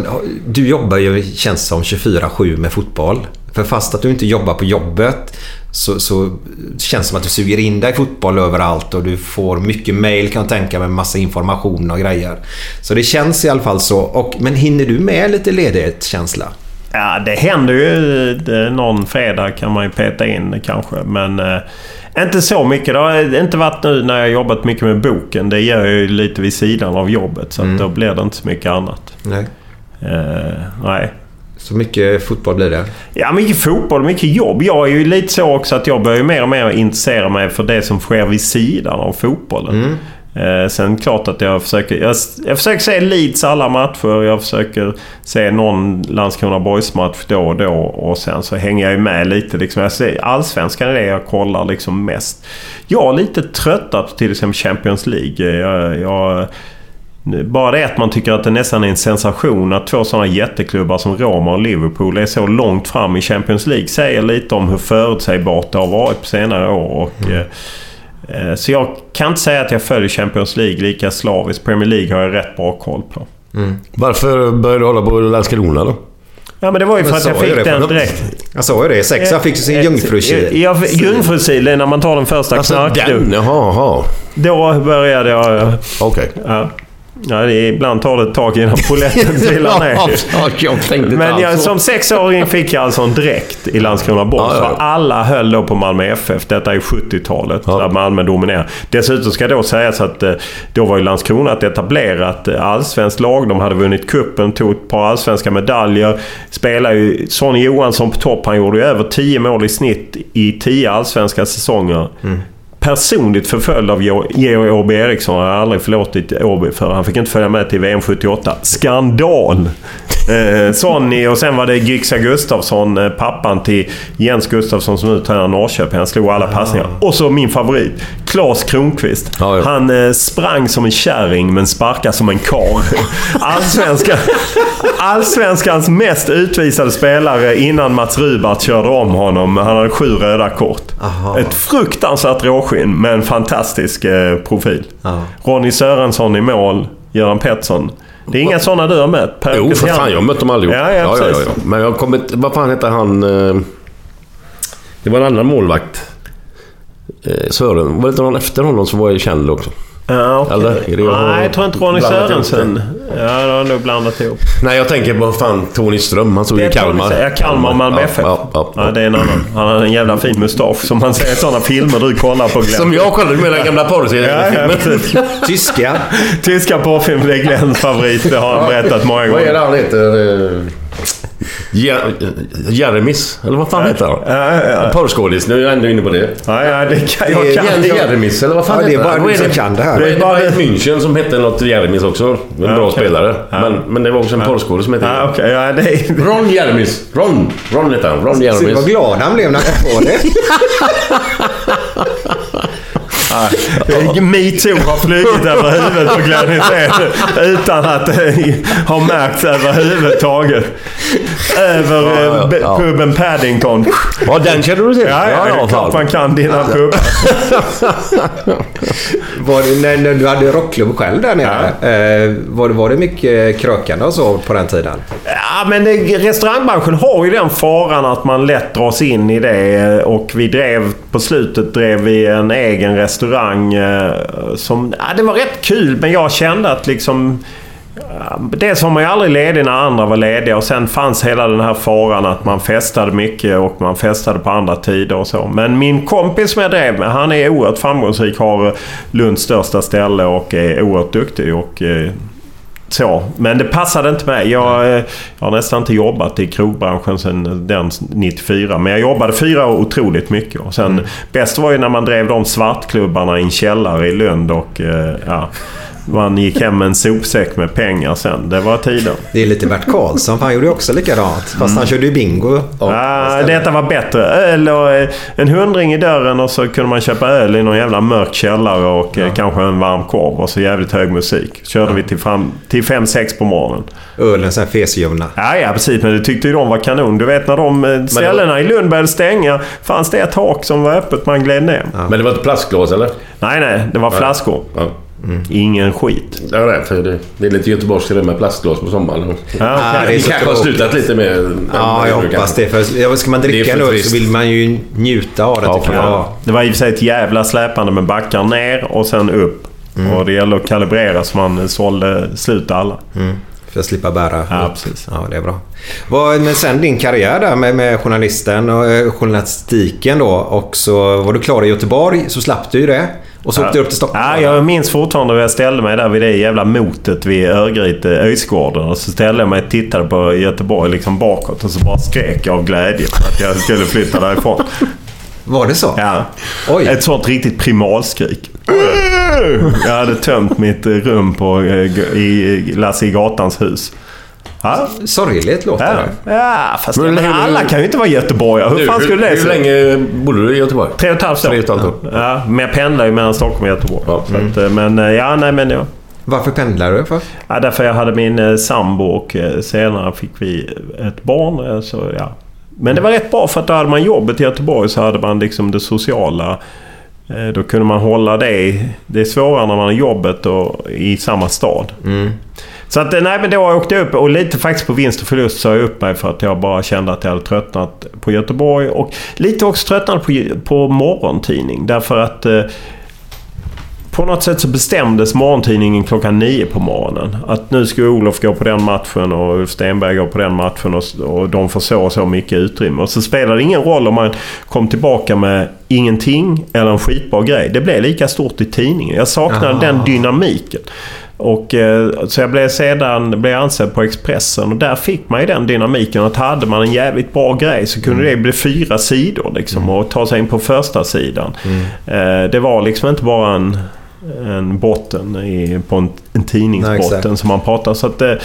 du jobbar ju, känns som, 24-7 med fotboll. För fast att du inte jobbar på jobbet så, så känns det som att du suger in dig fotboll överallt och du får mycket mail kan jag tänka mig, massa information och grejer. Så det känns i alla fall så. Och, men hinner du med lite ledighetskänsla? Ja, det händer ju. Någon fredag kan man ju peta in kanske. Men eh, inte så mycket. Det har inte varit nu när jag jobbat mycket med boken. Det gör jag ju lite vid sidan av jobbet. Så att då blir det inte så mycket annat. Nej. Eh, nej. Så mycket fotboll blir det? Ja, mycket fotboll, mycket jobb. Jag är ju lite så också att jag börjar mer och mer intressera mig för det som sker vid sidan av fotbollen. Eh, sen klart att jag försöker... Jag, jag försöker se Leeds alla matcher. Jag försöker se någon Landskrona Boys-match då och då. Och sen så hänger jag ju med lite. Liksom. Jag ser, allsvenskan är det jag kollar liksom mest. Jag är lite tröttat på till exempel Champions League. Jag, jag, bara det att man tycker att det nästan är en sensation att två sådana jätteklubbar som Roma och Liverpool är så långt fram i Champions League säger lite om hur förutsägbart det har varit på senare år. Och, eh, eh, så jag kan inte säga att jag följer Champions League lika slaviskt. Premier League har jag rätt bra koll på. Varför började du hålla på Landskrona då? Ja men det var ju för Men att jag fick den direkt. Jag sa ju det. Sexa fick ju sin jungfrukil. Ja, jungfrusil är när man tar den första Alltså knarkdosen. jaha, jaha. Då började jag... Okej. Ja. Ja, det är, ibland tar det ett tag innan polletten [LAUGHS] trillar ner. Men jag, som sexåring fick jag alltså en dräkt i Landskrona Boys. Ja, ja, alla höll då på Malmö FF. Detta är 70-talet Ja. där Malmö dominerar. Dessutom ska då sägas att eh, då var ju Landskrona ett etablerat eh, allsvenskt lag. De hade vunnit kuppen, tog ett par allsvenska medaljer. Spelade ju Sonny Johansson på topp. Han gjorde ju över 10 mål i snitt i 10 allsvenska säsonger. Personligt förföljd av Georg Åby Eriksson. Jag har aldrig förlåtit Åby för. Han fick inte följa med till VM 78. Skandal! Eh, Sonny och sen var det Gyxa Gustafsson, eh, pappan till Jens Gustafsson som nu tränar Norrköping. Han slog alla passningar. Och så min favorit, Claes Kronqvist. Ja, ja. Han eh, sprang som en kärring men sparkade som en karl. [LAUGHS] Allsvenska, allsvenskans mest utvisade spelare innan Mats Rubart körde om honom. Han hade sju röda kort. Ett fruktansvärt råskinn med en fantastisk eh, profil. Ronny Sörensson i mål. Göran Pettersson. Det är inga sådana du har mött? Per Jo, för fan. Jag har mött dem allihop. Ja, ja, ja, ja, ja. Men jag kommer inte... Vad fan heter han? eh, Det var en annan målvakt. Eh, Sören. Var det inte någon efter honom som var känd också? Ja, okej. Eller? Är det jag Nej, jag tror inte Ronny Sörensen. Ja, det har nog blandat ihop. Nej, jag tänker på fan Tony Ström. Han stod Det i Kalmar. Ja, Kalmar och Malmö Ja, FF. Ja, ja, Ja, det är en annan. Han har en jävla fin mustasch som man ser i sådana filmer du kollar på Glenn. Som jag kollade med den gamla Ja, ja, porrserien. precis. [LAUGHS] Tyska. Tyska porrfilm, det är Glenns favorit. Det har han berättat många Vad är det gånger. han heter? Jer- Jeremis? Eller vad fan heter han? Ja, ja, ja. Porrskådis. Nu är jag ändå inne på det. Ja, ja, det kan jag. Det är Kan, Jens jag. Jeremis, eller vad fan Ja, det är heter bara du som kan det här. Det Det är bara ett München som hette något Jeremis också. En bra okej. spelare. Ja. Men, men det var också en porrskådis som hette Ja, okej. ja, det är... Ron Jeremis. Ron. Ron heter han. Ron Se vad Jeremis. glad han blev när han kom på det. [LAUGHS] Metoo har flugit över huvudet på Glenn Hysén utan att det har märkts överhuvudtaget. Över Ja, ja, eh, ja. puben Paddington. Ja, den känner du till? Ja, ja, är klart man kan dina [LAUGHS] det, när, när du hade rockklubb själv där nere. Eh, var, det, var det mycket krökande och så på den tiden? Ja, men det, restaurangbranschen har ju den faran att man lätt dras in i det. Och vi drev, på slutet drev vi en egen restaurang eh, som... Ja, det var rätt kul, men jag kände att liksom... Dels var man ju aldrig ledig när andra var lediga och sen fanns hela den här faran att man festade mycket och man festade på andra tider och så. Men min kompis som jag drev med, han är oerhört framgångsrik, har Lunds största ställe och är oerhört duktig. Och, eh, så. Men det passade inte mig. Jag, eh, jag har nästan inte jobbat i krogbranschen sedan den 94. Men jag jobbade fyra år otroligt mycket. Och sen, Bäst var ju när man drev de svartklubbarna i en källare i Lund. Och, eh, ja, man gick hem med en sopsäck med pengar sen. Det var tiden. Det är lite Bert Karlsson, för han gjorde ju också likadant. Fast Mm. han körde ju bingo. Ah, detta var bättre. Öl och eh, en hundring i dörren och så kunde man köpa öl i någon jävla mörk källare och eh, kanske en varm korv och så jävligt hög musik. Körde vi till, fram, till 5-6 på morgonen. Ölen sen fesljumna. Ja, ja, precis. Men det tyckte ju de var kanon. Du vet när de eh, ställena i Lund började stänga. Fanns det ett tak som var öppet man gled ner. Men det var ett plastglas eller? Nej, nej. Det var flaskor. Ja. Ingen skit. Ja, det, är för det, det är lite göteborgskt det med plastglas på sommaren. Ja, okej. det kanske har slutat lite med... Ja, jag hoppas det. För ja, ska man Det dricka trist. så vill man ju njuta av det. Ja, tycker jag. Ja. Det var i och för sig ett jävla släpande med backar ner och sen upp. Och det gäller att kalibrera så man sålde slut alla. Mm. För att slippa bära. Ja, precis. Ja, det är bra. Vad, men sen din karriär där med, med journalisten och eh, journalistiken då. Och så var du klar i Göteborg så slapp du ju det. Och så åkte du upp till Stockholm. Ja, jag minns fortfarande hur jag ställde mig där vid det jävla motet vid Örgryte, Öjsgården. Och så ställde jag mig och tittade på Göteborg liksom bakåt och så bara skrek jag av glädje för att jag skulle flytta därifrån. [LAUGHS] Var det så? Ja. Oj. Ett sånt riktigt primalskrik. Jag hade tömt mitt rum på, eh, i Lasse i Gatans hus. Ja, Sorgligt låter ja. det. ja fast Men men alla kan ju inte vara göteborgare. Hur fan skulle det hur, se hur länge bodde du i Göteborg? Tre och ett halvt år. Tre och ett halvt år. Ja, men jag pendlar ju mellan Stockholm och Göteborg. Ja. Så att, men eh, ja, nej men ja. Varför pendlar du? För? Ja, därför jag hade min eh, sambo och eh, senare fick vi ett barn. Så, ja. Men det var rätt bra för att då hade man jobbet i Göteborg så hade man liksom det sociala. Eh, Då kunde man hålla det. Det är svårare när man har jobbet och i samma stad. Så att, nej men då åkte jag upp och lite faktiskt på vinst och förlust sa jag upp mig för att jag bara kände att jag hade tröttnat på Göteborg. Och lite också tröttnat på, på morgontidning. Därför att eh, på något sätt så bestämdes morgontidningen klockan nio på morgonen. Att nu ska Olof gå på den matchen och Ulf Stenberg gå på den matchen och, och de får så och så mycket utrymme. Och så spelar det ingen roll om man kom tillbaka med ingenting eller en skitbra grej. Det blev lika stort i tidningen. Jag saknade Aha. den dynamiken. Och, eh, så jag blev sedan blev ansedd på Expressen och där fick man ju den dynamiken. Att hade man en jävligt bra grej så kunde det bli fyra sidor liksom, och ta sig in på första sidan. Eh, det var liksom inte bara en, en botten i, på en, en Nej, tidningsbotten exakt. som man pratar. Så att det,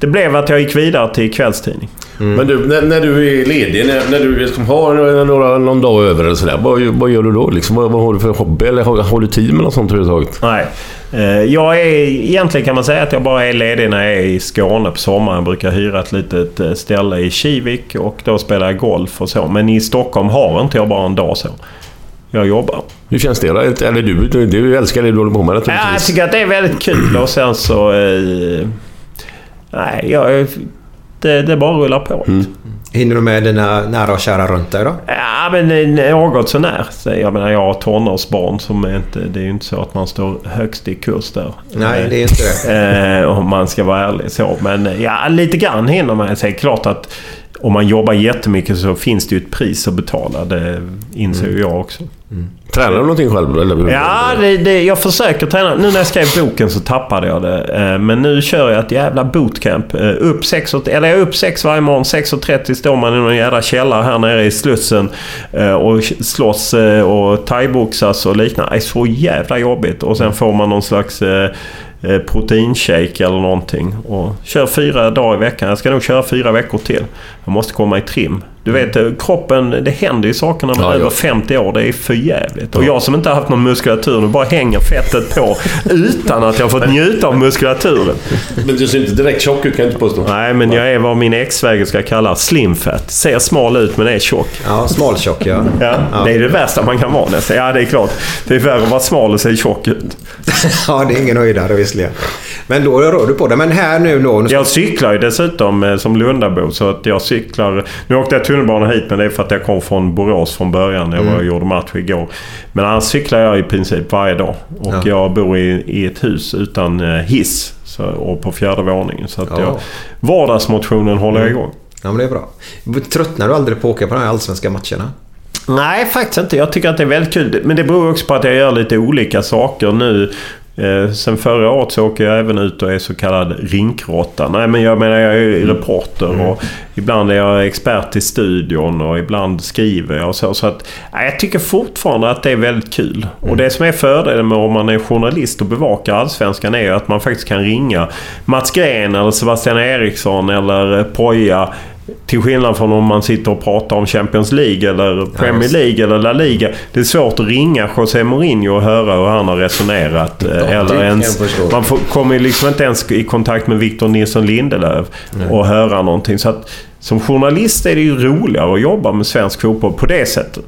det blev att jag gick vidare till kvällstidning. Men du, när, när du är ledig, när, när du liksom har några, någon dag över eller sådär. Vad, vad gör du då? Liksom, vad, vad har du för hobby? Eller har, har du tid med något sånt överhuvudtaget? Nej. Eh, Jag är, egentligen kan man säga att jag bara är ledig när jag är i Skåne på sommaren. Jag brukar hyra ett litet eh, ställe i Kivik och då spelar jag golf och så. Men i Stockholm har inte jag bara en dag så. Jag jobbar. Hur känns det? Eller du, du, du älskar det du håller på med Ja, jag naturligtvis. tycker att det är väldigt kul och sen så... Eh, nej, jag, det, det bara rullar på. Hinner du med dina nära och kära runt dig då? Ja, men eh, något sånär. Så Jag menar, jag har tonårsbarn som är inte... Det är ju inte så att man står högst i kurs där. Nej, det är inte det. Eh, om man ska vara ärlig så. Men eh, ja, lite grann hinner man. Så är det klart att om man jobbar jättemycket så finns det ju ett pris att betala. Det inser ju jag också. Tränar du någonting själv? Eller? Ja, det, det, jag försöker träna. Nu när jag skrev boken så tappade jag det. Eh, Men nu kör jag ett jävla bootcamp. Eh, Upp sex, och- eller jag är upp sex varje morgon. 6.30 står man i någon jävla källare här nere i Slussen eh, och slåss och thaiboxas och liknande. Det är så jävla jobbigt. Och sen får man någon slags Eh, proteinshake eller någonting. Och kör fyra dagar i veckan. Jag ska nog köra fyra veckor till. Jag måste komma i trim. Du vet, eh, kroppen, det händer ju saker när man är ja. över 50 år. Det är för jävligt. Och jag som inte har haft någon muskulatur, nu bara hänger fettet på utan att jag har fått njuta av muskulaturen. Men du ser inte direkt tjock ut kan jag inte påstå. Nej, men jag är vad min ex-svägerska kallar slim fat. Ser smal ut men är tjock. Ja, smaltjock ja. Ja, Det är det värsta man kan vara nästan. Ja, det är klart. Det är värre att vara smal och se tjock ut. [LAUGHS] ja, det är ingen höjdare visserligen. Men då rör du på det. Men här nu då. Nu ska... Jag cyklar ju dessutom eh, som Lundabo så att jag cyklar... Nu åkte jag tunnelbana hit men det är för att jag kom från Borås från början. Jag var och gjorde match igår. Men annars cyklar jag i princip varje dag. Och Ja. jag bor i, i ett hus utan eh, hiss. Så, och på fjärde våningen. Så att Ja. jag, vardagsmotionen håller jag igång. Ja, men det är bra. Tröttnar du aldrig på att åka på de här allsvenska matcherna? Nej, faktiskt inte. Jag tycker att det är väldigt kul. Men det beror också på att jag gör lite olika saker nu. Eh, sen förra året så åker jag även ut och är så kallad rinkråtta. Nej, men jag menar jag är ju reporter och ibland är jag expert i studion och ibland skriver jag och så. så att, nej, jag tycker fortfarande att det är väldigt kul. Och det som är fördelen med om man är journalist och bevakar Allsvenskan är ju att man faktiskt kan ringa Mats Gren eller Sebastian Eriksson eller Poja till skillnad från om man sitter och pratar om Champions League eller Premier. League eller La Liga. Det är svårt att ringa José Mourinho och höra hur han har resonerat. eh, det eller ens, jag man får, kommer liksom inte ens i kontakt med Victor Nilsson Lindelöf och höra någonting. Så att, som journalist är det ju roligare att jobba med svensk fotboll på det sättet.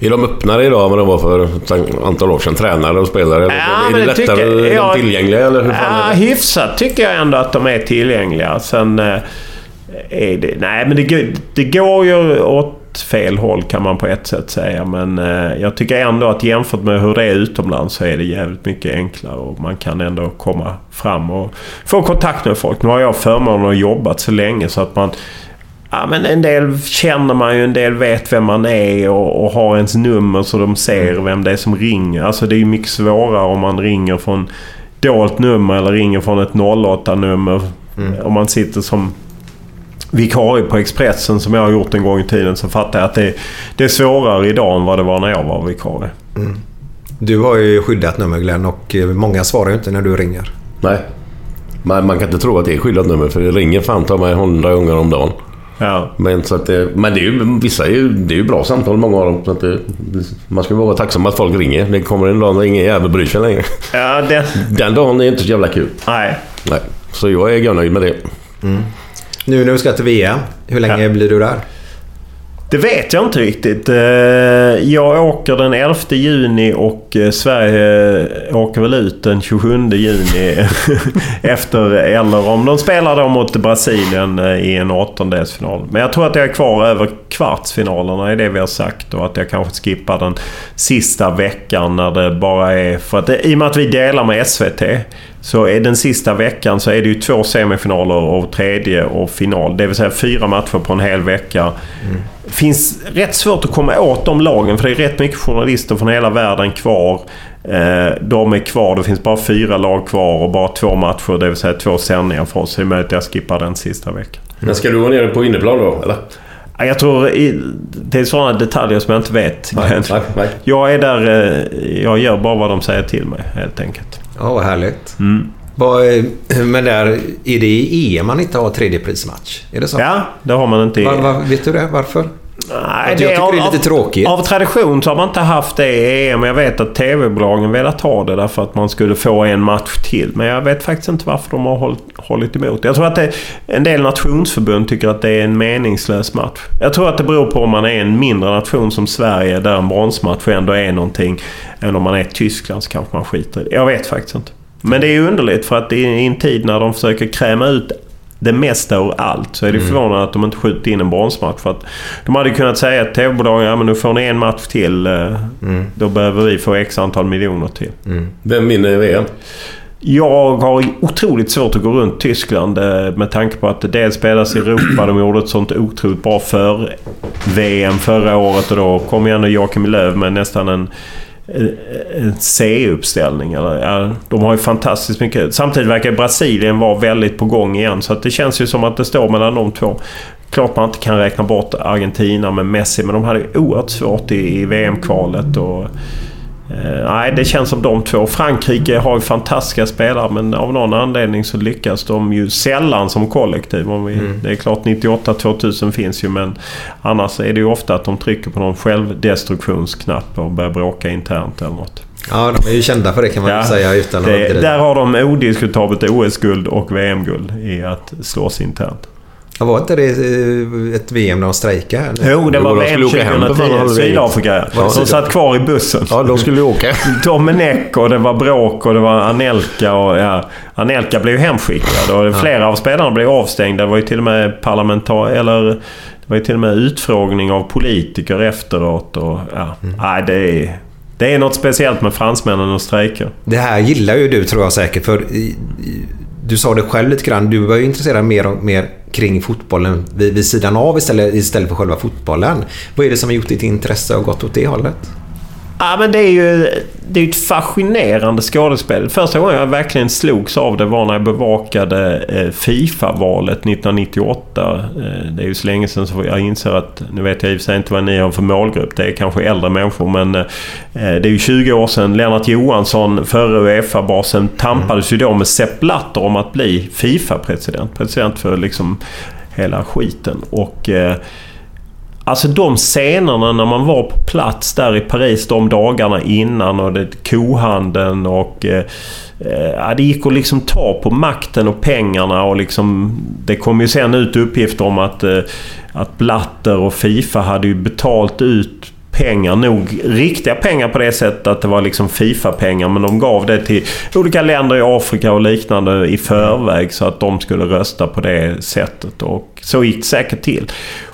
Är de öppnare idag än vad de var för ett antal år sedan? Tränare och spelare? Ja, är det lättare? tycker- är ja, de tillgängliga eller hur Ja, hyfsat tycker jag ändå att de är tillgängliga. Sen... Är det, nej, men det, går- det går ju åt fel håll kan man på ett sätt säga. Men eh, jag tycker ändå att jämfört med hur det är utomlands så är det jävligt mycket enklare. Och man kan ändå komma fram och få kontakt med folk. Nu har jag förmånen att jobbat så länge så att man... Ja, men en del känner man ju, en del vet vem man är och, och har ens nummer så de ser vem det är som ringer. Alltså det är ju mycket svårare om man ringer från dolt nummer eller ringer från ett 08-nummer. Om man sitter som vikarie på Expressen som jag har gjort en gång i tiden så fattar jag att det, det är svårare idag än vad det var när jag var vikarie. Du har ju skyddat nummer Glenn och eh, många svarar ju inte när du ringer. Nej. Man, man kan inte tro att det är skyddat nummer för det ringer fan ta mig hundra gånger om dagen. Ja. Men, så att det, men det är ju, vissa är ju, det är ju bra samtal, många av dem. Så att det, man ska vara tacksam att folk ringer. Det kommer en dag när ingen jävel bryr sig längre. Ja, det... Den dagen är inte så jävla kul. Nej. Nej. Så jag är görnöjd med det. Nu när du ska till VM, hur länge blir du där? Det vet jag inte riktigt. Eh, Jag åker den 11 juni och eh, Sverige åker väl ut den 27 juni. [LAUGHS] efter, eller om de spelar då mot Brasilien eh, i en åttondelsfinal. Men jag tror att jag är kvar över kvartsfinalerna i det vi har sagt. Och att jag kanske skippar den sista veckan när det bara är... För att I och med att vi delar med SVT så är den sista veckan så är det ju två semifinaler och tredje och final. Det vill säga fyra matcher på en hel vecka. Det finns rätt svårt att komma åt de lagen för det är rätt mycket journalister från hela världen kvar. Eh, De är kvar. Det finns bara fyra lag kvar och bara två matcher. Det vill säga två sändningar för oss. Så det är möjligt att jag skippar den sista veckan. Men ska du vara nere på inneplan då, eller? Ja, Jag tror det är sådana detaljer som jag inte vet. Nej, [LAUGHS] nej, nej. Jag är där... eh, Jag gör bara vad de säger till mig helt enkelt. Ja, vad härligt. Mm. Eh, men där, är det i EM man inte har tredjeprismatch? Är det så? Ja, det har man inte i... Va, va, vet du det? Varför? Nej, jag tycker det är lite tråkigt. Av tradition så har man inte haft det i EM. Jag vet att TV-bolagen velat ha det därför att man skulle få en match till. Men jag vet faktiskt inte varför de har hållit, hållit emot. Jag tror att det, en del nationsförbund tycker att det är en meningslös match. Jag tror att det beror på om man är en mindre nation som Sverige där en bronsmatch ändå är någonting. Än om man är Tyskland så kanske man skiter i det. Jag vet faktiskt inte. Men det är underligt för att i en tid när de försöker kräma ut det mesta ur allt så är det Mm. förvånande att de inte skjuter in en bronsmatch. För att de hade kunnat säga till TV-bolagen ja, men nu får ni en match till. eh, Mm. Då behöver vi få x antal miljoner till. Vem vinner VM? Jag har otroligt svårt att gå runt Tyskland eh, med tanke på att det dels spelas i Europa. De gjorde ett sånt otroligt bra för VM förra året och då kom ju ändå Joakim Löw med nästan en en- C-uppställning. Ja, de har ju fantastiskt mycket. Samtidigt verkar Brasilien vara väldigt på gång igen. Så att det känns ju som att det står mellan de två. Klart man inte kan räkna bort Argentina med Messi, men de hade ju oerhört svårt i, i VM-kvalet. Och, nej, det känns som de två. Frankrike har ju fantastiska spelare, men av någon anledning så lyckas de ju sällan som kollektiv. Om vi, Det är klart 98-2000 finns ju, men annars är det ju ofta att de trycker på någon självdestruktionsknapp och börjar bråka internt eller något. Ja, de är ju kända för det kan man väl säga utan det. Där har de odiskutabelt OS-guld och VM-guld i att slås internt. Ja, Var inte det eh, ett VM när de strejkade? eller? Jo, det var VM skulle åka hem på fan, 2010. hade vi- Sydafrika. De satt kvar i bussen. Ja, de skulle åka. [LAUGHS] Domenech och det var bråk och det var Anelka och ja, Anelka blev ju hemskickad och flera av spelarna blev avstängda. Det var ju till och med parlamentar... Eller... Det var ju till och med utfrågning av politiker efteråt och ja. Nej, det är... Det är något speciellt med fransmännen och strejker. Det här gillar ju du tror jag säkert för i- i- du sa det själv lite grann, du var ju intresserad mer och mer kring fotbollen vid, vid sidan av istället, istället för själva fotbollen. Vad är det som har gjort ditt intresse och gått åt det hållet? Ja, men det är ju det är ett fascinerande skådespel. Första gången jag verkligen slogs av det var när jag bevakade eh, Fifa-valet 1998. Eh, det är ju så länge sedan så jag inser att, nu vet jag i och för sig inte vad ni har för målgrupp. Det är kanske äldre människor men eh, det är ju 20 år sedan. Lennart Johansson, före Uefa-basen, tampades ju då med Sepp Blatter om att bli Fifa-president. President för liksom hela skiten. Och... Alltså de scenerna när man var på plats där i Paris de dagarna innan och det, kohandeln och... Eh, eh det gick att liksom ta på makten och pengarna och liksom... Det kom ju sen ut uppgifter om att, eh, att Blatter och Fifa hade ju betalt ut pengar. Nog riktiga pengar på det sättet att det var liksom Fifa-pengar. Men de gav det till olika länder i Afrika och liknande i förväg så att de skulle rösta på det sättet. Och så gick det säkert till.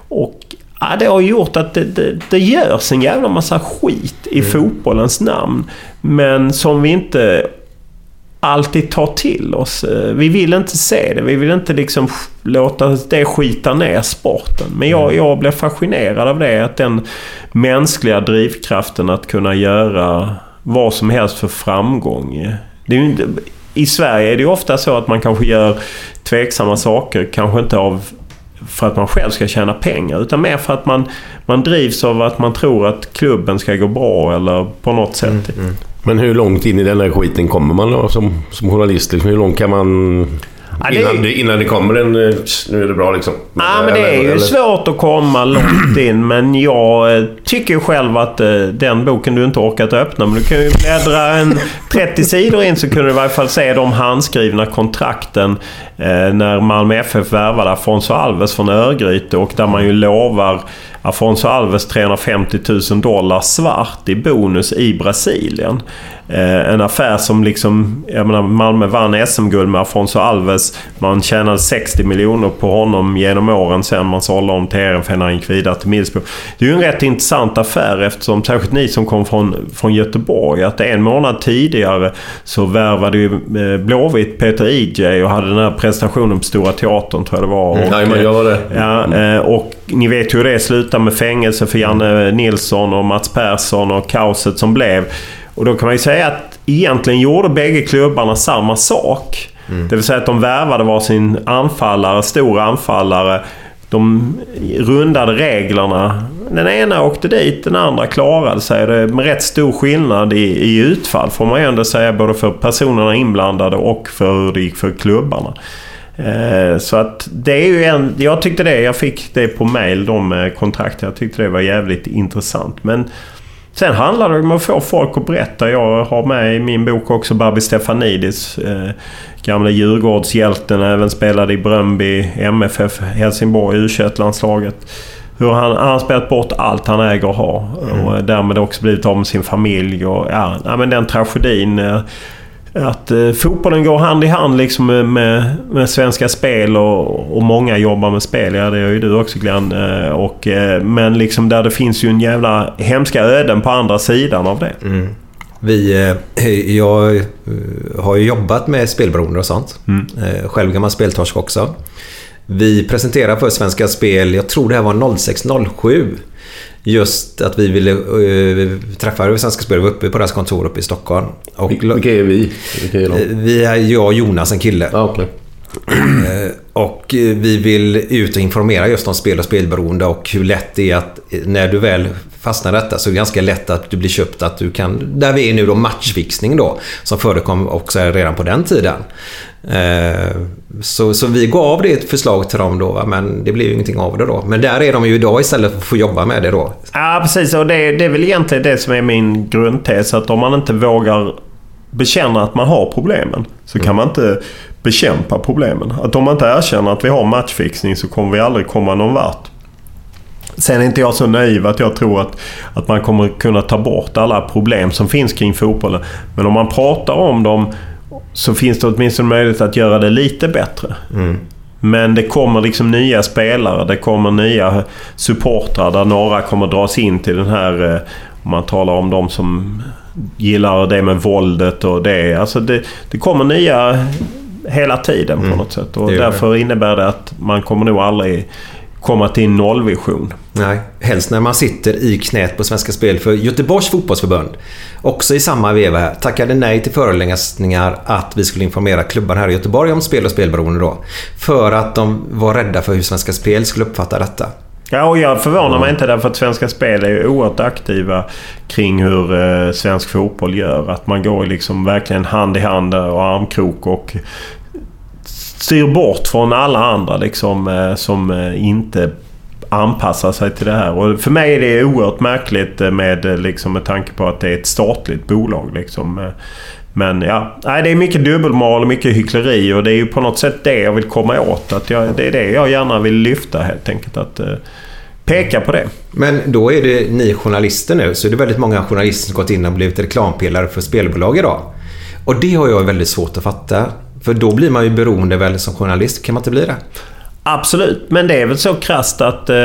Och Ja, det har gjort att det, det, det görs en jävla massa skit i mm. fotbollens namn. Men som vi inte alltid tar till oss. Eh, vi vill inte se det. Vi vill inte liksom låta det skita ner sporten. Men jag, mm. jag blev fascinerad av det. Att den mänskliga drivkraften att kunna göra vad som helst för framgång. Inte, I Sverige är det ofta så att man kanske gör tveksamma saker. Kanske inte av för att man själv ska tjäna pengar. Utan mer för att man, man drivs av att man tror att klubben ska gå bra eller på något sätt. Mm, mm. Men hur långt in i den här skiten kommer man då som, som journalist? Liksom, hur långt kan man Ja, det... innan, det, innan det kommer en... Eh, nu är det bra liksom. Men, ja, men det är ju eller... svårt att komma långt in. [CLEARS THROAT] Men jag eh, tycker ju själv att eh, den boken du inte orkat öppna. Men du kan ju bläddra en 30 sidor in så kan du i varje fall se de handskrivna kontrakten när Malmö FF värvade Afonso Alves från Örgryte. Och där man ju lovar Afonso Alves 350 000 dollar svart i bonus i Brasilien. Eh, en affär som liksom... Jag menar, Malmö vann SM-guld med Afonso Alves. Man tjänade 60 miljoner på honom genom åren sen man sålde honom till RFN när han gick vidare till Middlesbrough. Det är ju en rätt intressant affär eftersom, särskilt ni som kom från, från Göteborg, att en månad tidigare så värvade ju eh, Blåvitt Peter EJ och hade den här prestationen på Stora Teatern tror jag det var. Mm, och, ja, det. Ja, eh, och ni vet hur det slutade med fängelse för Janne Nilsson och Mats Persson och kaoset som blev. Och då kan man ju säga att egentligen gjorde bägge klubbarna samma sak. Mm. Det vill säga att de värvade varsin anfallare, stor anfallare. De rundade reglerna. Den ena åkte dit, den andra klarade sig. Det med rätt stor skillnad i, i utfall får man ju ändå säga. Både för personerna inblandade och för hur det gick för klubbarna. Eh, så att det är ju en... Jag tyckte det. Jag fick det på mail, de kontrakten. Jag tyckte det var jävligt intressant. Men Sen handlar det om att få folk att berätta. Jag har med i min bok också Babi Stefanidis. Eh, gamla Djurgårdshjälten. Även spelade i Bröndby, MFF, Helsingborg, u landslaget Hur han, han spelat bort allt han äger och har. Mm. Och därmed också blivit av med sin familj. Och, ja, ja, men den tragedin. Att eh, fotbollen går hand i hand liksom med, med Svenska Spel och, och många jobbar med spel. Ja, det gör ju du också Glenn. Eh, och, eh, men liksom där det finns ju en jävla hemska öden på andra sidan av det. Mm. Vi, eh, [CLEARS THROAT] jag eh, har ju jobbat med spelberoende och sånt. Mm. Eh, själv gammal speltorsk också. Vi presenterade för Svenska Spel, jag tror det här var 0607 just att vi ville uh, träffa Svenska Spel. Vi var uppe på deras kontor uppe i Stockholm. Och, Vilka är vi? Vilka är de? Eh, vi är jag och Jonas, en kille. Ah, okay. uh, och vi vill ut och informera just om spel och spelberoende och hur lätt det är att när du väl fastnar detta så är det ganska lätt att du blir köpt att du kan... Där vi är nu då matchfixning då. Som förekom också redan på den tiden. Eh, så, så vi gav det ett förslag till dem då, men det blev ju ingenting av det då. Men där är de ju idag istället för att få jobba med det då. Ja, precis. Och det, det är väl egentligen det som är min grundtes. Att om man inte vågar bekänna att man har problemen så kan mm. man inte bekämpa problemen. Att om man inte erkänner att vi har matchfixning så kommer vi aldrig komma någon vart. Sen är inte jag så naiv att jag tror att, att man kommer kunna ta bort alla problem som finns kring fotbollen. Men om man pratar om dem så finns det åtminstone möjlighet att göra det lite bättre. Mm. Men det kommer liksom nya spelare, det kommer nya supportrar där några kommer dras in till den här... Eh, om man talar om de som gillar det med våldet och det. Alltså det, det kommer nya hela tiden på något sätt. Och det. därför innebär det att man kommer nog aldrig komma till en nollvision. Nej, helst när man sitter i knät på Svenska Spel för Göteborgs fotbollsförbund. Också i samma veva här tackade nej till föreläsningar att vi skulle informera klubbar här i Göteborg om spel och spelberoende då. För att de var rädda för hur Svenska Spel skulle uppfatta detta. Ja, och jag förvånar mig inte därför att Svenska Spel är ju oerhört aktiva kring hur eh, svensk fotboll gör. Att man går liksom verkligen hand i hand och armkrok och styr bort från alla andra liksom, eh, som eh, inte anpassar sig till det här. Och för mig är det oerhört märkligt eh, med, liksom, med tanke på att det är ett statligt bolag. Liksom. Men ja, nej, det är mycket dubbelmoral och mycket hyckleri och det är ju på något sätt det jag vill komma åt. Att jag, det är det jag gärna vill lyfta helt enkelt. Att peka på det. Men då är det ni journalister nu, så är det väldigt många journalister som gått in och blivit reklampelare för spelbolag idag. Och det har jag väldigt svårt att fatta. För då blir man ju beroende väl som journalist, kan man inte bli det? Absolut, men det är väl så krasst att eh,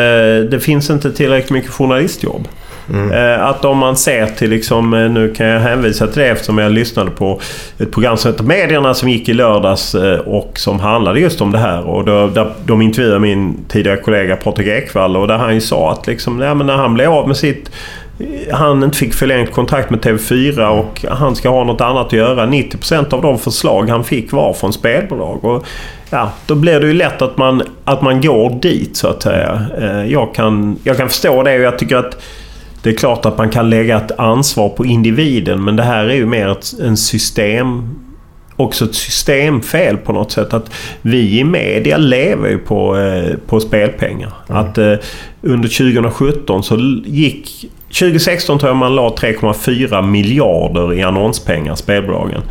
det finns inte tillräckligt mycket journalistjobb. Eh, att om man ser till, liksom, eh, nu kan jag hänvisa till det eftersom jag lyssnade på ett program som heter Medierna som gick i lördags eh, och som handlade just om det här. Och då, där, de intervjuade min tidigare kollega Patrik Ekwall och där han ju sa att liksom, ja, men när han blev av med sitt han inte fick förlängt kontrakt med TV4 och han ska ha något annat att göra. 90% av de förslag han fick var från spelbolag. Och ja, då blir det ju lätt att man, att man går dit så att säga. Eh, Jag kan, jag kan förstå det och jag tycker att det är klart att man kan lägga ett ansvar på individen men det här är ju mer ett, en system också ett systemfel på något sätt. Att vi i media lever ju på, eh, på spelpengar. Att eh, under 2017 så gick... 2016 tror jag man la 3,4 miljarder i annonspengar, spelbolagen.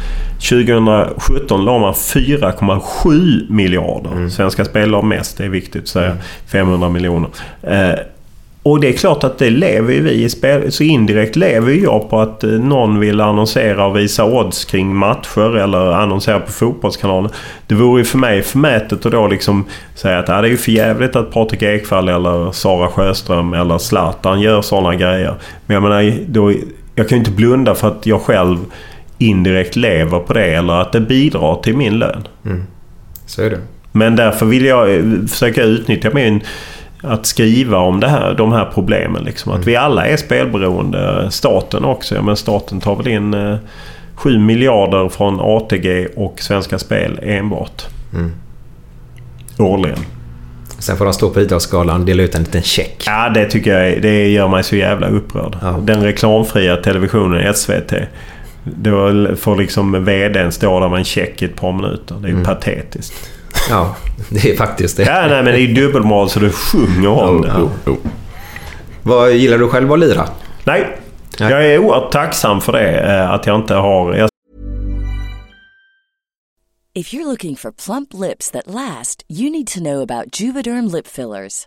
2017 la man 4,7 miljarder. Svenska Spel la mest, det är viktigt att säga. 500 miljoner. Eh, och det är klart att det lever ju vi i spel. Så indirekt lever jag på att eh, någon vill annonsera och visa odds kring matcher eller annonsera på Fotbollskanalen. Det vore ju för mig förmätet att då liksom säga att ah, det är ju för jävligt att Patrik Ekwall eller Sara Sjöström eller Zlatan gör sådana grejer. Men jag menar, då, jag kan ju inte blunda för att jag själv indirekt lever på det eller att det bidrar till min lön. Så är det. Men därför vill jag eh, försöka utnyttja min att skriva om det här, de här problemen. Liksom. Att vi alla är spelberoende. Staten också. Ja, men staten tar väl in eh, 7 miljarder från ATG och Svenska Spel enbart. Mm. Årligen. Sen får de stå på Idrottsgalan och dela ut en liten check. Ja, det tycker jag det gör mig så jävla upprörd. Den reklamfria televisionen SVT. Då får liksom VDn stå där med en check i ett par minuter. Det är Mm. patetiskt. Ja, [LAUGHS] det är faktiskt det. Ja, nej, men det är ju dubbelmoral så det sjunger om det. Vad gillar du själv att lira? Nej. Jag är oerhört tacksam för det. eh, Att jag inte har... Jag If you're looking for plump lips that last, you need to know about Juvederm lip fillers.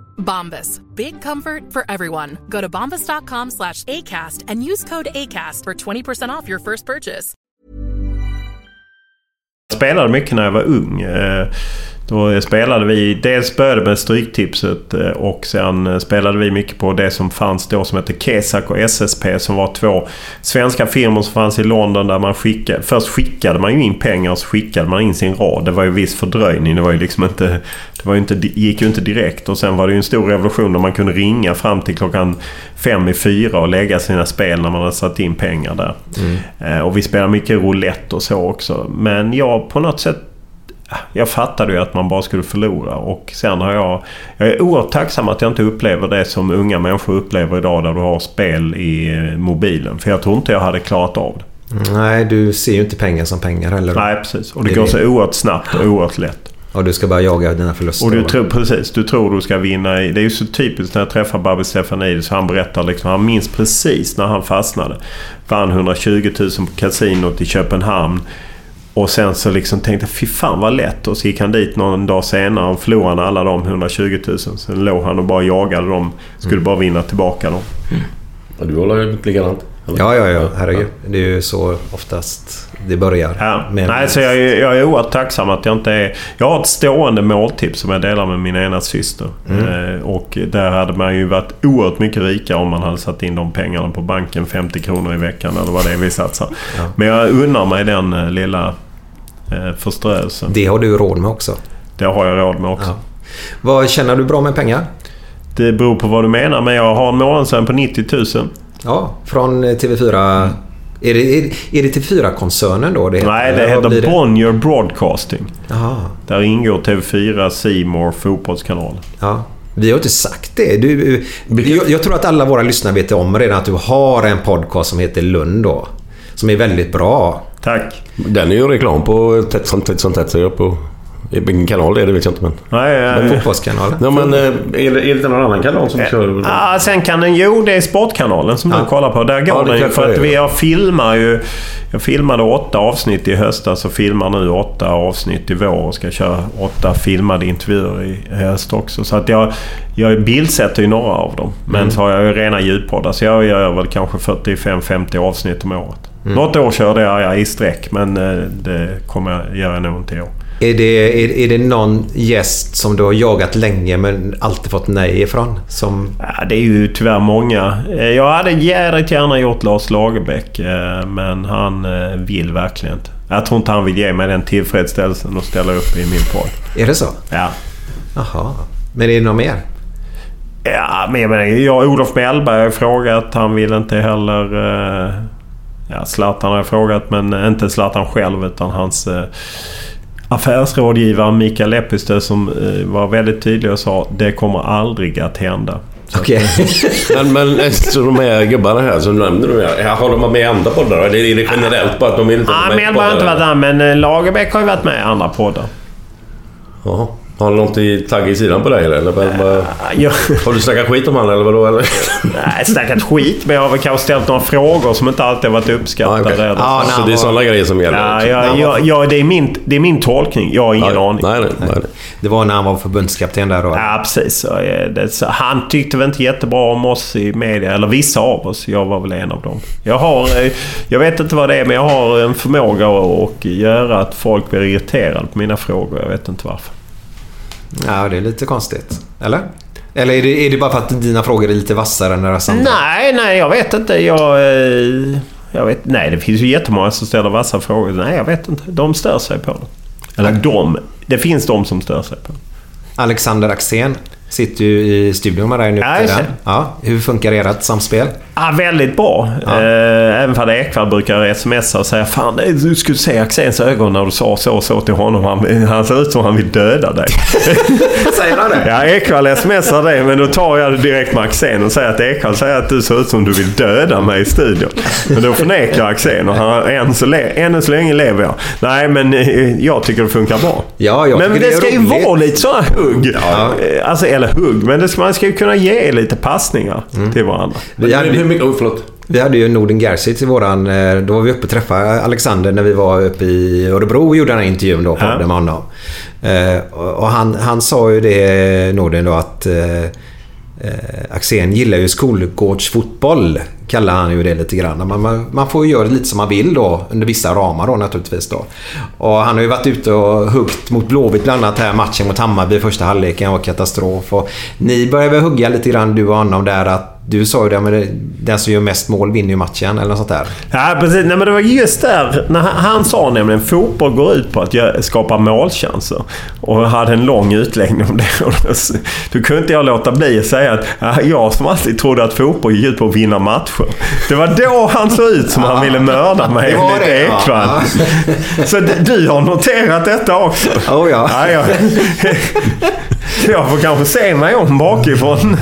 Bombas. Big comfort for everyone. Go to bombas.com slash ACAST and use code ACAST for 20% off your first purchase. Spelade mycket när jag var ung. Eh, Då spelade vi, dels började med Stryktipset eh, och sen eh, spelade vi mycket på det som fanns då som hette Kesak och SSP som var två svenska firmor som fanns i London där man skickade... Först skickade man ju in pengar och så skickade man in sin rad. Det var ju viss fördröjning. Det var ju liksom inte... Det var ju inte, gick ju inte direkt och sen var det ju en stor revolution där man kunde ringa fram till klockan fem i fyra och lägga sina spel när man hade satt in pengar där. Mm. Eh, Och vi spelade mycket roulette och så också. Men jag på något sätt... Jag fattade ju att man bara skulle förlora och sen har jag... Jag är oerhört tacksam att jag inte upplever det som unga människor upplever idag där du har spel i eh, mobilen. För jag tror inte jag hade klarat av det. Nej, du ser ju inte pengar som pengar heller. Nej, precis. Och det, Det går det. så oerhört snabbt och oerhört lätt. Och du ska bara jaga dina förluster. Och du tror, precis, du tror du ska vinna. i- Det är ju så typiskt när jag träffar Babbe Stefanidis. Han berättar liksom, han minns precis när han fastnade. Vann 120 000 på kasinot i Köpenhamn. Och sen så liksom tänkte jag, fy fan vad lätt. Och så gick han dit någon dag senare och förlorade alla de 120 000. Sen låg han och bara jagade dem. Skulle Mm. bara vinna tillbaka dem. Ja, du håller ju likadant. Ja, ja, ja. Herregud. Det är ju så oftast det börjar. Ja. Men- Nej, så jag, är- jag är oerhört tacksam att jag inte är... Jag har ett stående måltips som jag delar med min ena syster. Mm. Eh, och där hade man ju varit oerhört mycket rikare om man hade satt in de pengarna på banken. 50 kronor i veckan eller vad det är vi satsar. Men jag unnar mig den eh, lilla eh, förströelsen. Det har du råd med också. Det har jag råd med också. Vad Tjänar du bra med pengar? Det beror på vad du menar, men jag har en månadslön på 90 000. Ja, från eh, TV4. Är det, är, det TV4-koncernen då? Det heter, Nej, det heter Bonnier Broadcasting. Jaha. Där ingår TV4, C More, Fotbollskanalen. Ja. Vi har inte sagt det. Du, eh, jag, jag tror att alla våra lyssnare vet om redan att du har en podcast som heter Lund då. Som är väldigt bra. Tack. Den är ju reklam på tätt som tätt som tätt jag på... Vilken kanal det är det vet jag inte men... Nej, Men Fotbollskanalen. Ja men eh, är det, är det någon annan kanal som kör? Ah, sen kan den... Jo, det är Sportkanalen som du kollar på. Där går Ja, den ju för att vi jag filmar ju... Jag filmade åtta avsnitt i höstas och filmar nu åtta avsnitt i vår och ska köra åtta filmade intervjuer i höst också. Så att jag, jag bildsätter ju några av dem. Men Mm. så har jag ju rena ljudpoddar så jag gör väl kanske 45-50 avsnitt om året. Mm. Något år körde jag ja, i sträck men eh, det kommer jag göra nog inte i år. Är det, är, är det någon gäst som du har jagat länge men alltid fått nej ifrån? Som... Ja, det är ju tyvärr många. Eh, Jag hade jädrigt gärna gjort Lars Lagerbäck eh, men han eh, vill verkligen inte. Jag tror inte han vill ge mig den tillfredsställelsen att ställa upp i min podd. Är det så? Ja. Jaha. Men är det något mer? Ja, men jag menar, jag Olof Mellberg har ju frågat. Han vill inte heller... Ja, Zlatan har jag frågat men inte Zlatan själv utan hans eh, affärsrådgivare Mikael Lepistö som eh, var väldigt tydlig och sa det kommer aldrig att hända. Okej. [LAUGHS] men, men eh, så de här gubbarna här som nämnde nu. här, Har de varit med i andra poddar? Eller är det generellt bara att de vill inte Ja, vara med i Mellberg har inte poddar? varit där men eh, Lagerbäck har ju varit med i andra poddar. Jaha. Har du något i tagg i sidan på dig eller? eller bara, ja. Har du snackat skit om han eller vadå? Eller? Nej, snackat skit men jag har väl kanske ställt några frågor som inte alltid varit uppskattade. okej. eller Ah, så. så det är sådana grejer som gäller? Ja, ja, ja, ja det, är min, det är min tolkning. Jag har ingen aning. Nej, nej, nej. Det var när han var förbundskapten där då? Ja, precis. Så, eh, det, så, han tyckte väl inte jättebra om oss i media. Eller vissa av oss. Jag var väl en av dem. Jag har... eh, Jag vet inte vad det är, men jag har en förmåga att göra att folk blir irriterade på mina frågor. Jag vet inte varför. Ja, det är lite konstigt. Eller? Eller är det, är det bara för att dina frågor är lite vassare än deras andra? Nej, nej, jag vet inte. Jag... eh, Jag vet, nej, det finns ju jättemånga som ställer vassa frågor. Nej, jag vet inte. De stör sig på det. Eller de. Det finns de som stör sig på det. Alexander Axén sitter ju i studion med dig nu Ja, ja, Hur funkar ert samspel? Ja, väldigt bra. Eh, även för Ekwall brukar smsa och säga Fan, du skulle se Axéns ögon när du sa så och så till honom. Han, han ser ut som han vill döda dig. [LAUGHS] Säger han det? Ja, Ekwall smsar det, men då tar jag det direkt med Axén och säger att Ekwall säger att du ser ut som du vill döda mig i studion. Men då förnekar Axén och han, än, så ännu så länge lever jag. Nej, men eh, jag tycker det funkar bra. Ja, jag men det, det ska ju roligt. vara lite sådana hugg. Ja. Eh, Alltså eller hugg, men det ska, man ska ju kunna ge lite passningar till varandra. Vi hade, Hur mycket... Oh, förlåt. vi hade ju Norden Gerzic i våran... eh, Då var vi uppe och träffade Alexander när vi var uppe i Örebro och gjorde den här intervjun då, Ja. med honom. Eh, Och och han, han sa ju det, Norden då, att eh, eh, Axén gillar ju skolgårdsfotboll. Kallar han ju det lite grann. Man, man, man får ju göra lite som man vill då under vissa ramar då naturligtvis då. Och han har ju varit ute och huggt mot Blåvitt bland annat här matchen mot Hammarby i första halvleken var katastrof. Och ni började väl hugga lite grann du och honom där att du sa ju det, men den som gör mest mål vinner ju matchen eller något sånt där. Ja, precis. Nej, men det var just där. När han, han sa nämligen fotboll går ut på att skapa målchanser. Och hade en lång utläggning om det. [LAUGHS] Och då, kunde inte jag låta bli att säga att ja, jag som alltid trodde att fotboll gick ut på att vinna matcher. Det var då han såg ut som han ville mörda mig Det var enligt ja. Så du har noterat detta också? Oh, ja. ja, ja. [LAUGHS] Jag får kanske se mig om bakifrån.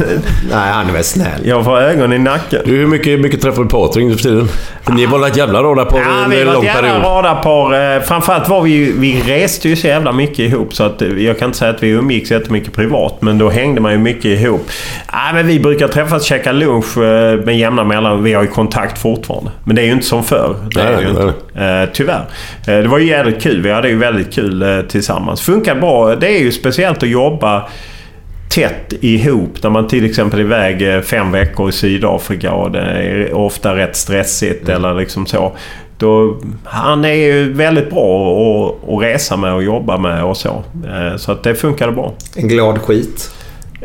Nej, han är väl snäll. Jag får ögon i nacken. Du, hur mycket, mycket träffar du Patrik nu för tiden? Ni var ett jävla radarpar Ja, under vi en var lång ett jävla period. radarpar. Eh, Framförallt var vi ju, vi reste ju så jävla mycket ihop så att eh, jag kan inte säga att vi umgicks jättemycket privat. Men då hängde man ju mycket ihop. Ja, men vi brukar träffas käka lunch eh, med jämna mellan. Vi har ju kontakt fortfarande. Men det är ju inte som förr. Det är Nej, ju nej, inte. Tyvärr. Det var ju jävligt kul. Vi hade ju väldigt kul tillsammans. Funkar bra. Det är ju speciellt att jobba tätt ihop. När man till exempel är iväg eh, fem veckor i Sydafrika och det är ofta rätt stressigt eller liksom så. Då, han är ju väldigt bra att, att resa med och jobba med och så. Eh, Så att det funkade bra. En glad skit.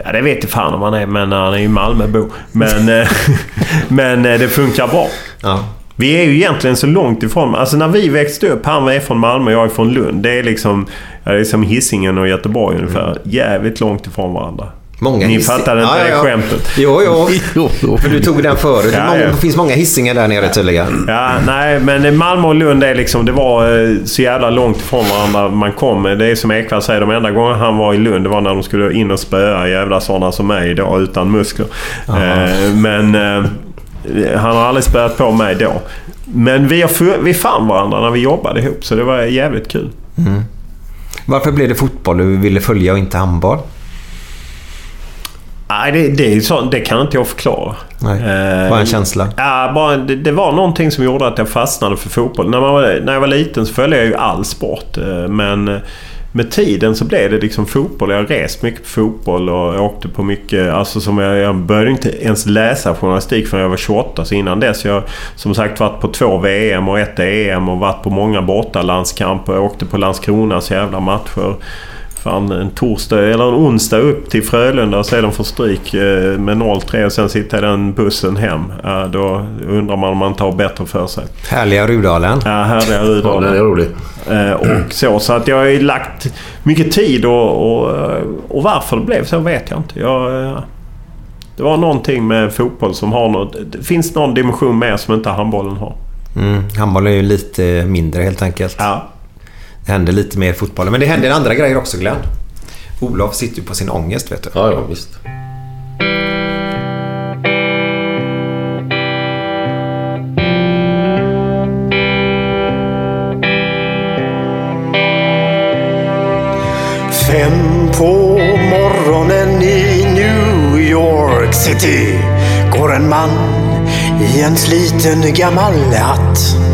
Ja, det vet jag fan om han är, men han är ju Malmöbo. Men, eh, [LAUGHS] men det funkar bra. Ja. Vi är ju egentligen så långt ifrån... Alltså när vi växte upp, han är från Malmö och jag är från Lund. Det är liksom... Ja, det är som Hisingen och Göteborg ungefär. Jävligt långt ifrån varandra. Många Ni fattade inte Ja, ja, det skämtet. [LAUGHS] Jo, jo. Men du tog den förut. Ja, Många-. Det finns många hissingar där nere tydligen. Ja, nej, men Malmö och Lund är liksom... Det var eh, så jävla långt ifrån varandra man kom. Det är som Ekwall säger, de enda gångerna han var i Lund det var när de skulle in och spöa jävla sådana som mig då, utan muskler. Eh, men eh, han har aldrig spöat på mig då. Men vi, har, vi fann varandra när vi jobbade ihop, så det var jävligt kul. Varför blev det fotboll du ville följa och inte handboll? Nej, det, det, är så, det kan inte jag förklara. Nej, Eh, bara en känsla. Ja, bara, det, det var någonting som gjorde att jag fastnade för fotboll. När, man när jag var liten så följde jag ju all sport. eh, Men med tiden så blev det liksom fotboll. Jag har rest mycket på fotboll och jag åkte på mycket... Alltså som jag, jag började inte ens läsa journalistik förrän jag var 28. Så innan dess jag som sagt varit på två VM och ett EM och varit på många bortalandskamper. Jag åkte på Landskronas jävla matcher. Fan, en torsdag eller en onsdag upp till Frölunda och se dem få stryk eh, med 0-3 och sen sitta i den bussen hem. Ja, då undrar man om man tar bättre för sig. Härliga Rudalen. Ja, härliga Ja, Rudalen. den är rolig. Eh, och så. Så att jag har ju lagt mycket tid och, och, och varför det blev så vet jag inte. Jag, eh, det var någonting med fotboll som har något... Det finns någon dimension mer som inte handbollen har. Mm, handboll är ju lite mindre helt enkelt. Ja. Det händer lite mer i fotbollen. Men det händer andra grejer också Glenn. Olof sitter ju på sin ångest vet du. Ja, ja, visst. Fem på morgonen i New York City går en man i en sliten gammal hatt.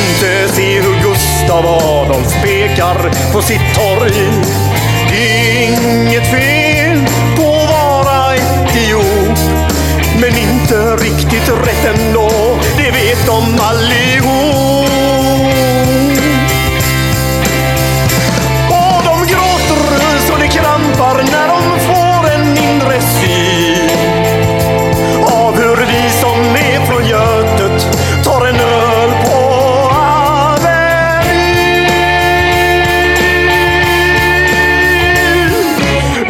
Inte se hur Gustav Adolf spekar på sitt torg. Inget fel på att vara idiot men inte riktigt rätt ändå, det vet de allihop.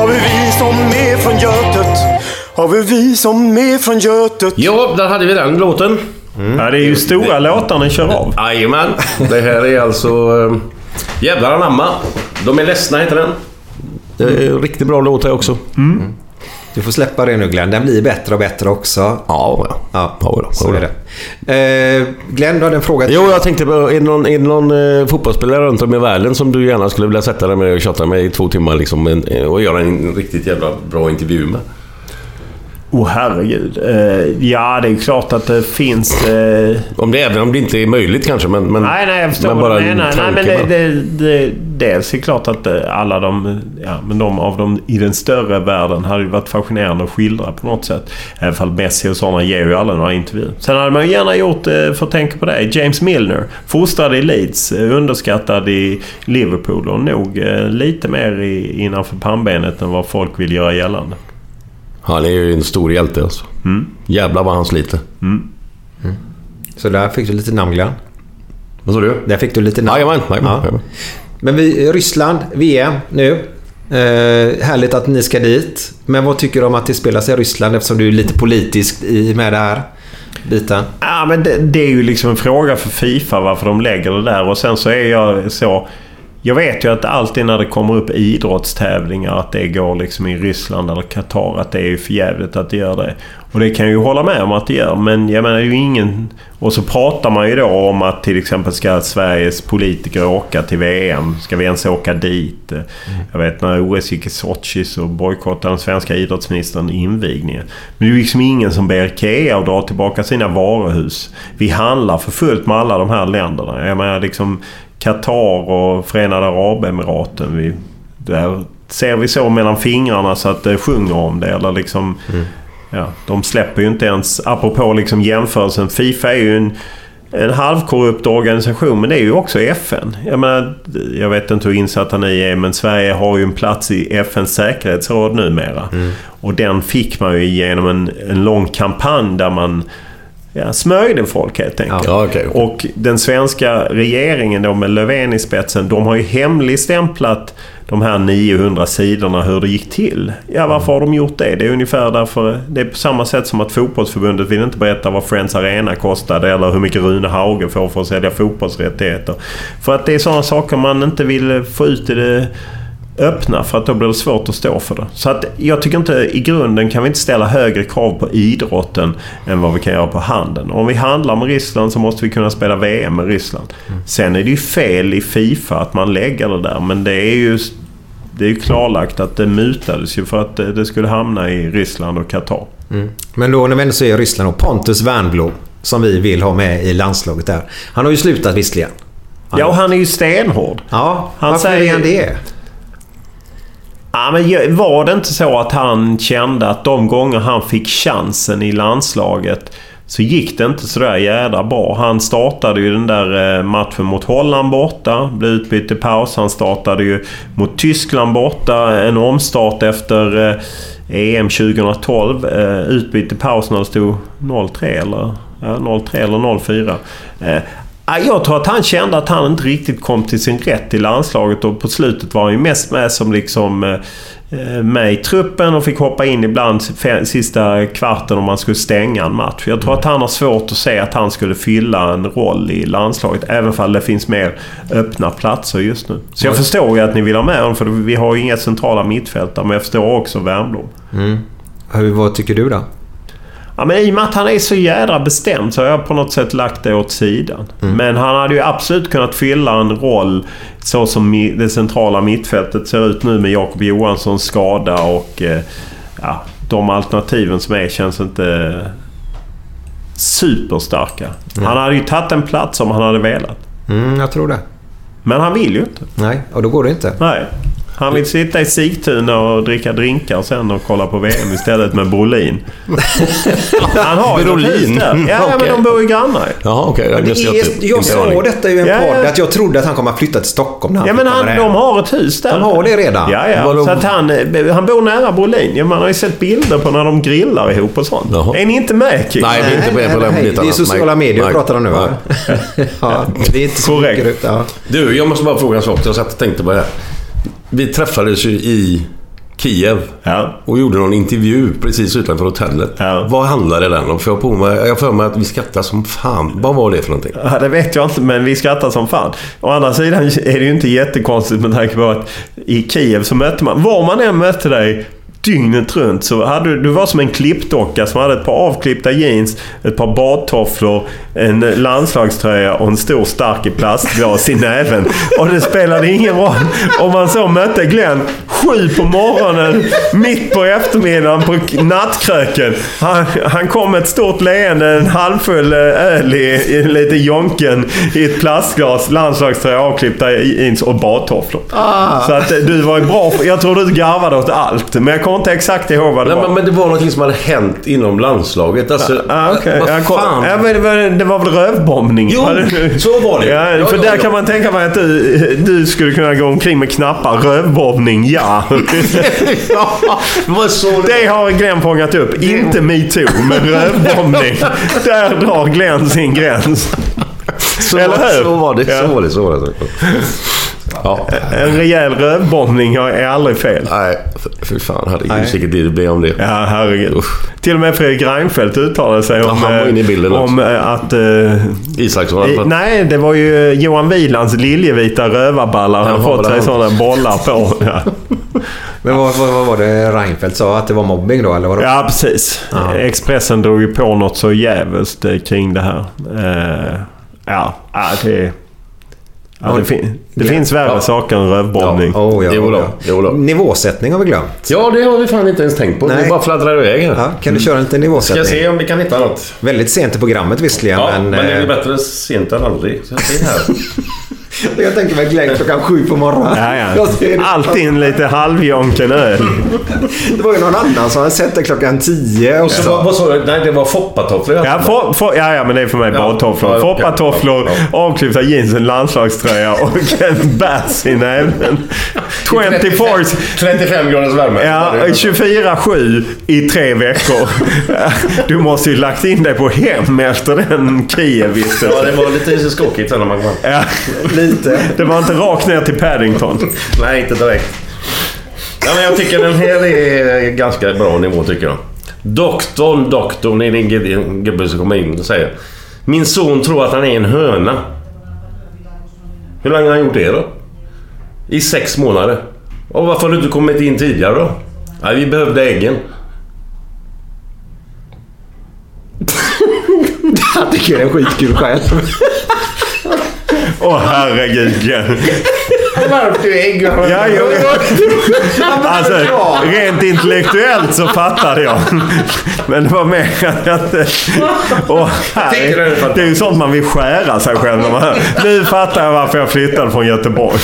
av hur vi som är från Götet av hur vi som är från Götet Ja, där hade vi den låten. Ja, det är ju stora låtar ni kör av. Jajamän. Det här är alltså... Äh, Jävlar anamma. De är ledsna heter den. Det är en riktigt bra låt här också. Du får släppa det nu Glenn. Den blir bättre och bättre också. Ja, ja. ja. ja så är det. Eh, Glenn, du hade en fråga till Jo, jag tänkte på, är det någon, är det någon eh, fotbollsspelare runt om i världen som du gärna skulle vilja sätta dig med och tjata med i två timmar liksom, en, eh, och göra en riktigt jävla bra intervju med? Åh oh, herregud. Eh, ja, det är klart att det finns... Eh... Om det, även om det inte är möjligt kanske, men... men nej, nej, jag förstår men bara menar. Nej, tanke men det, det, det, dels är det klart att eh, alla de, ja, men de av dem i den större världen hade ju varit fascinerande att skildra på något sätt. I alla fall Messi och sådana ger ju alla några intervjuer. Sen hade man ju gärna gjort, eh, för att tänka på det, James Milner. Fostrad i Leeds, eh, underskattad i Liverpool och nog lite mer i, innanför pannbenet än vad folk vill göra gällande. Han är ju en stor hjälte alltså. Mm. Jävlar vad han sliter. Mm. Så där fick du lite namn Glenn. Vad sa du? Där fick du lite namn. Jajamän, jajamän, Ja. jajamän. Men vi, Ryssland, VM nu. Eh, härligt att ni ska dit. Men vad tycker du om att det spelas i Ryssland eftersom du är lite politisk i med det här biten? Ja, men det, det är ju liksom en fråga för Fifa varför de lägger det där. Och sen så är jag så... Jag vet ju att alltid när det kommer upp idrottstävlingar att det går liksom i Ryssland eller Qatar att det är ju jävligt att det gör det. Och det kan jag ju hålla med om att det gör. Men jag menar det är ju ingen... Och så pratar man ju då om att till exempel ska Sveriges politiker åka till VM. Ska vi ens åka dit? Jag vet när OS gick i Sochi så bojkottade den svenska idrottsministern invigningen. Men det är ju liksom ingen som ber Ikea att dra tillbaka sina varuhus. Vi handlar för fullt med alla de här länderna. Jag menar liksom Qatar och Förenade Arabemiraten. Vi, där ser vi så mellan fingrarna så att det sjunger om det. Eller liksom... Ja, de släpper ju inte ens, apropå liksom jämförelsen, Fifa är ju en, en halvkorrupt organisation men det är ju också FN. Jag menar, jag vet inte hur insatta ni är men Sverige har ju en plats i FNs säkerhetsråd numera. Och den fick man ju genom en, en lång kampanj där man ja, smörjde folk helt enkelt. Ja, okej. Och den svenska regeringen då med Löfven i spetsen, de har ju hemligstämplat de här 900 sidorna hur det gick till. Ja, varför har de gjort det? Det är ungefär därför... Det är på samma sätt som att fotbollsförbundet vill inte berätta vad Friends Arena kostade eller hur mycket Rune Hauge får för att sälja fotbollsrättigheter. För att det är sådana saker man inte vill få ut i det öppna för att då blir det svårt att stå för det. Så att jag tycker inte i grunden kan vi inte ställa högre krav på idrotten än vad vi kan göra på handeln. Om vi handlar med Ryssland så måste vi kunna spela VM med Ryssland. Sen är det ju fel i Fifa att man lägger det där men det är ju det är ju klarlagt att det mutades ju för att det skulle hamna i Ryssland och Qatar. Mm. Men då när vi ändå så är i Ryssland och Pontus Wernbloom som vi vill ha med i landslaget där. Han har ju slutat visserligen. Ja, och han är ju stenhård. Ja, Han varför säger- är han det? Ja, men var det inte så att han kände att de gånger han fick chansen i landslaget så gick det inte sådär jädra bra. Han startade ju den där eh, matchen mot Holland borta. Blev utbytt i paus. Han startade ju mot Tyskland borta. En omstart efter eh, EM 2012. Eh, utbytt i paus när det stod 0-3 eller, ja, 0-3 eller 0-4. Eh, Ja, Jag tror att han kände att han inte riktigt kom till sin rätt i landslaget och på slutet var han ju mest med som liksom eh, med i truppen och fick hoppa in ibland sista kvarten om man skulle stänga en match. Jag tror att han har svårt att se att han skulle fylla en roll i landslaget även om det finns mer öppna platser just nu. Så jag Ja. förstår ju att ni vill ha med honom för vi har ju inga centrala mittfältare men jag förstår också Wernbloom. Mm. Vad tycker du då? Ja, men I och med att han är så jädra bestämd så har jag på något sätt lagt det åt sidan. Men han hade ju absolut kunnat fylla en roll så som det centrala mittfältet ser ut nu med Jakob Johanssons skada och eh, ja, de alternativen som är känns inte superstarka. Han hade ju tagit en plats om han hade velat. Mm, jag tror det. Men han vill ju inte. Nej, och då går det inte. Nej. Han vill sitta i Sigtuna och dricka drinkar sen och kolla på VM istället med Brolin. Han har Brolin? hus där. Ja, men de bor ju grannar. Jaha, okej. Men det är, jag sa detta i en Ja, podd, ja. att jag trodde att han kommer att flytta till Stockholm när han Ja men han, de har ett hus där. De har det redan? Ja, ja. Så att han, eh, han bor nära Brolin. Ja, man har ju sett bilder på när de grillar ihop och sånt. Är ni inte med Kim? Nej, vi är inte med på den biten. Det är sociala medier vi pratar om nu va? [LAUGHS] ja, det är inte så Korrekt. mycket ja. Du, jag måste bara fråga en sak. Jag satt och tänkte på det här. Vi träffades ju i Kiev och gjorde någon intervju precis utanför hotellet. Vad handlade den om? För jag har på mig, jag mig att vi skrattade som fan. Vad var det för någonting? Ja, det vet jag inte, men vi skrattar som fan. Å andra sidan är det ju inte jättekonstigt med tanke på att i Kiev så mötte man... Var man än mötte dig dygnet runt så hade du, du var som en klippdocka som hade ett par avklippta jeans, ett par badtofflor, en landslagströja och en stor stark i plastglas i näven. Och det spelade ingen roll om man så mötte Glenn sju på morgonen, mitt på eftermiddagen på nattkröken. Han, han kom med ett stort leende, en halvfull eh, öl i, i lite jonken i ett plastglas, landslagströja, avklippta jeans och badtofflor. Ah. Så att eh, du var ju bra. Jag tror du garvade åt allt. Men jag kommer inte exakt ihåg vad det Nej, var. men, men det var någonting som hade hänt inom landslaget. Alltså, Ah, okej. vad fan? Ja, men var, det var väl rövbombning? Jo, så var det. Ja, Ja, för ja, där ja. kan man tänka mig att du, du skulle kunna gå omkring med knappar. Rövbombning, ja. [LAUGHS] Vad så det har Glenn fångat upp. Inte metoo, men rövbombning. Där drar Glenn sin gräns. Så, Eller hur? så var det. Ja. Så var det. Så var det. Ja. En rejäl rövbombning är aldrig fel. Nej, fy fan. Herregud, vilket det blev om det. Ja, herregud. Till och med Fredrik Reinfeldt uttalade sig Ja, om, han var inne i bilden eh, om eh, att... eh, Isaksson i, nej, det var ju Johan Wielands liljevita rövarballar han Jaha, fått sig sådana bollar på. [LAUGHS] Ja, Men vad, vad, vad var det Reinfeldt sa? Att det var mobbing då? Eller vadå? ja precis. Expressen drog ju på något så jävligt kring det här. Ja, ja, det... Ja, det, fin- det finns värre Ja. saker än rövbombning. Oh, ja, Jo då, ja. jo då. Nivåsättning har vi glömt. Ja, det har vi fan inte ens tänkt på. Nej. Vi bara fladdrar iväg här. Ja, kan du köra en liten Ska nivåsättning? se om vi kan hitta något. Väldigt sent i programmet visserligen, Ja, men... men, det är eh, bättre sent än aldrig. Så jag ser här. [LAUGHS] jag tänker mig Glenn klockan sju på morgonen. Ja, ja. Alltid en lite halvjonken öl. Det var ju någon annan som hade sett det klockan tio och Så, så... vad, vad sa du? Nej, det var foppatofflor. Ja, for, for, ja, ja, men det är för mig Ja, badtofflor. ja. Foppatofflor, Ja, avklippta jeans, en landslagströja och en bärs i näven. 24... 35 graders värme. Ja, 24-7 i tre veckor. Du måste ju lagt in dig på hem efter den Kiev visste Ja, det var lite skakigt när man kom. Ja, Lite. [LAUGHS] det var inte rakt ner till Paddington. Nej, inte direkt. Ja, men jag tycker den här är ganska bra nivå tycker jag. Doktorn, doktorn är det en gubbe- en som kommer in och säger. Min son tror att han är en höna. Hur länge har han gjort det då? I sex månader. Och varför har du inte kommit in tidigare då? Nej, vi behövde äggen. [LAUGHS] Jag tycker det är skitkul själv. Åh herregud Glenn. Varför du ägg? Ja, jo, alltså, rent intellektuellt så fattade jag. Men det var mer att. Åh, här, det? är ju sånt man vill skära sig själv när man hör. Nu fattar jag varför jag flyttade från Göteborg.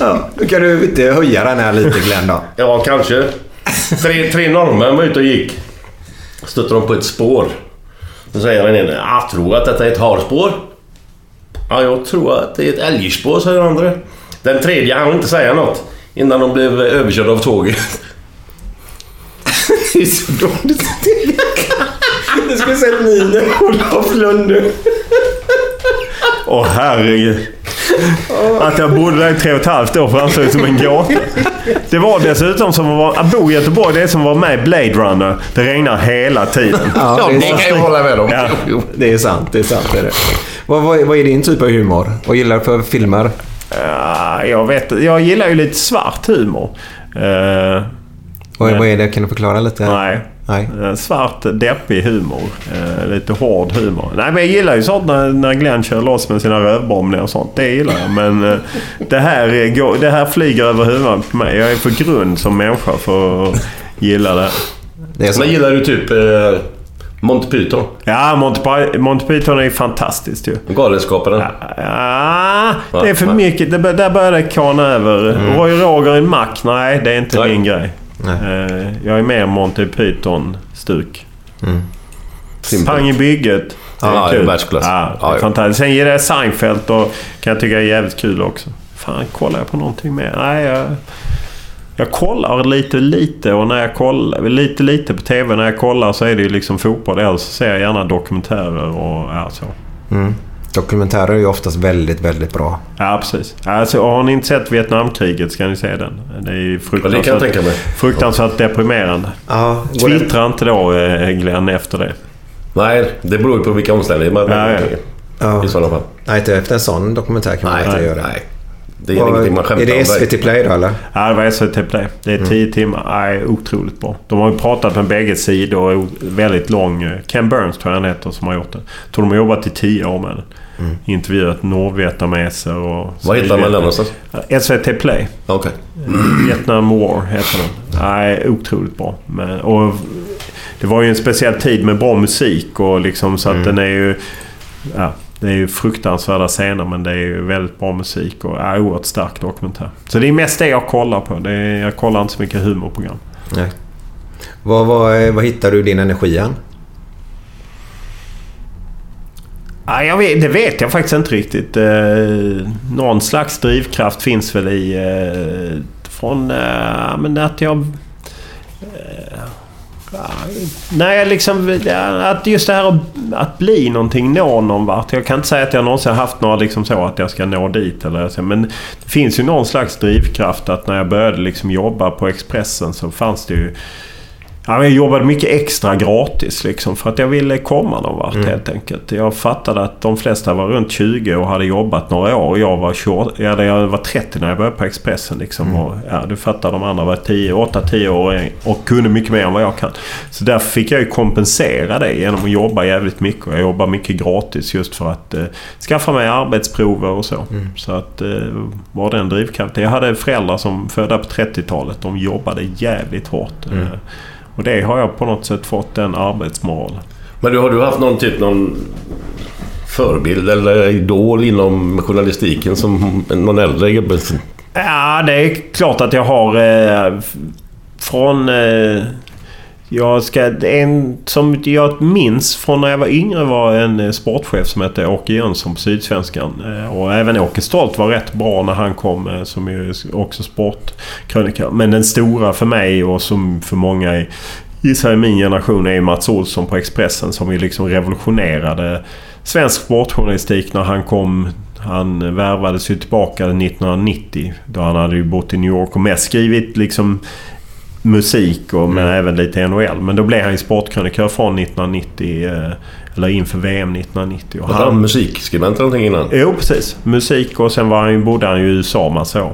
Ja, då kan du inte höja den här lite Glenn då. Ja, kanske. Tre, tre norrmän var ute och gick. Stötte de på ett spår. Så säger den ene, jag tror att detta är ett harspår. Ja, jag tror att det är ett älgspår, säger den andra. Den tredje hann inte säga något innan de blev överkörda av tåget. [LAUGHS] det är så dåligt. Det skulle sett minen Olof Lunde. Åh herregud. Att jag bodde där i tre och ett halvt år framstod som en gåta. Det var dessutom som att, vara, att bo i Göteborg, det är som att vara med i Blade Runner. Det regnar hela tiden. Ja, det, är sant. hålla med om. Ja. det är sant. Det är sant. Det är det. Vad, vad, vad är din typ av humor? Vad gillar du för filmer? Ja, jag vet Jag gillar ju lite svart humor. Eh, Vad, vad är det? Kan du förklara lite? Nej. Nej. Eh, Svart, deppig humor. Eh, lite hård humor. Nej, men jag gillar ju sånt när, när Glenn kör loss med sina rövbombningar och sånt. Det gillar jag. Men eh, det, här är, går- det här flyger över huvudet på mig. Jag är för grund som människa för att gilla det. Det är så. Men gillar du typ Monty Python? Ja, Monty, Monty Python är ju fantastiskt ju. Galenskaparna? Ja, det är för Nej. mycket. Det, där börjar det kana över. Roy Roger i en mack, nej det är inte Nej. min grej. Nej. Eh, jag är mer Monty Python-stuk. Mm. Pang i bygget. Det är Ja, kul. världsklass. Ja, Ja, ja. fantastiskt. Sen gillar jag Seinfeld och kan jag tycka är jävligt kul också. Fan, kollar jag på någonting mer? Nej, jag, jag kollar lite lite och när jag kollar lite lite på TV när jag kollar så är det ju liksom fotboll. Eller så ser jag gärna dokumentärer och ja, så. Mm. Dokumentärer är ju oftast väldigt, väldigt bra. Ja, precis. Alltså, har ni inte sett Vietnamkriget ska ni se den. Det är ju Ja, det fruktansvärt, kan jag tänka mig. fruktansvärt deprimerande. Ja, det- Twittra inte då eh, Glenn efter det. Nej, det beror ju på vilka omständigheter. Ja, ja. Ja. I sådana fall. Nej, inte efter en sån dokumentär kan man Nej, inte nej, göra. nej. Det är Vad- ingenting man skämtar Är det. SVT Play då eller? Ja, det var SVT Play. Det är tio timmar. Nej, otroligt bra. De har ju pratat med bägge sidor väldigt lång. eh, Ken Burns tror jag han heter som har gjort det. Jag tror de har jobbat i tio år med den. Intervjuat nordvietnameser och... Var hittar man den någonstans? SVT Play. Okej. Vietnam War heter den. Nej, otroligt bra. Men, och det var ju en speciell tid med bra musik och liksom så att den är ju... Ja, det är ju fruktansvärda scener men det är ju väldigt bra musik och ja, oerhört stark dokumentär. Så det är mest det jag kollar på. Det är, jag kollar inte så mycket humorprogram. Nej. Vad, vad, vad hittar du din energi än? Ja, jag vet, det vet jag faktiskt inte riktigt. Eh, någon slags drivkraft finns väl i... Eh, från... Eh, men att jag... Nej, liksom... Att just det här att, bli någonting, nå någon vart. Jag kan inte säga att jag någonsin haft några liksom så att jag ska nå dit. Eller så, men det finns ju någon slags drivkraft att när jag började liksom jobba på Expressen så fanns det ju... Jag jobbade mycket extra gratis liksom för att jag ville komma någon vart helt enkelt. Jag fattade att de flesta var runt 20 och hade jobbat några år. Jag var, 28, ja, jag var 30 när jag började på Expressen. Liksom. Och, ja, du fattar, de andra var 8-10 år och kunde mycket mer än vad jag kan. Så därför fick jag ju kompensera det genom att jobba jävligt mycket. Jag jobbade mycket gratis just för att eh, skaffa mig arbetsprover och så. Så att eh, var den drivkraften. Jag hade föräldrar som födda på 30-talet. De jobbade jävligt hårt. Eh, och det har jag på något sätt fått den arbetsmoralen. Men du, har du haft någon typ någon förebild eller idol inom journalistiken som någon äldre gubbe? Ja, det är klart att jag har eh, från... Eh, jag ska, en som jag minns från när jag var yngre var en eh, sportchef som hette Åke Jönsson på Sydsvenskan. Eh, och även Åke Stolt var rätt bra när han kom eh, som ju också sportkrönikör. Men den stora för mig och som för många i, gissar i min generation är Mats Olsson på Expressen som ju liksom revolutionerade svensk sportjournalistik när han kom han värvades ju tillbaka 1990 då han hade ju bott i New York och mest skrivit liksom musik och men även lite NHL. Men då blev han ju sportkrönikör från 1990 eh, eller inför VM 1990. Och Var han musikskribent eller någonting innan? Jo, precis. Musik och sen var han ju, bodde han ju i USA massa år.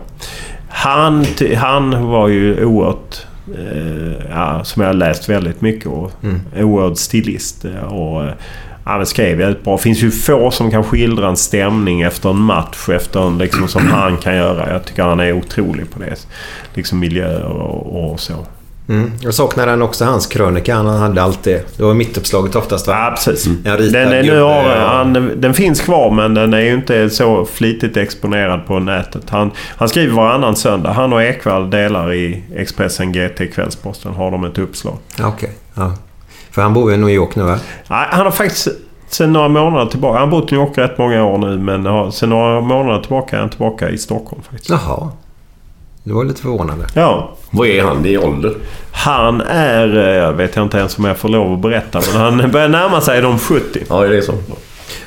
Han, han var ju oerhört... Eh, ja, som jag har läst väldigt mycket och Mm. oerhört stilist. eh, Och, ja, men skrev väldigt bra. Det finns ju få som kan skildra en stämning efter en match efter en, liksom, som [CLEARS THROAT] han kan göra. Jag tycker han är otrolig på det. Liksom miljöer och, och så. Mm. Jag saknar den också, hans krönika. Han hade alltid... Det var mittuppslaget oftast va? Ja, precis. Ritad Den, är, nu har, han, den finns kvar men den är ju inte så flitigt exponerad på nätet. Han, han skriver varannan söndag. Han och Ekwall delar i Expressen GT Kvällsposten. Har de ett uppslag. Okej. Ja. För han bor i New York nu va? Nej, han har faktiskt sen några månader tillbaka... Han har bott i New York rätt många år nu men har, sen några månader tillbaka är han tillbaka i Stockholm faktiskt. Jaha. Det var lite förvånande. Ja. Vad är han i ålder? Han är... eh, Jag vet inte ens om jag får lov att berätta men han [LAUGHS] börjar närma sig de 70. Ja, det är så.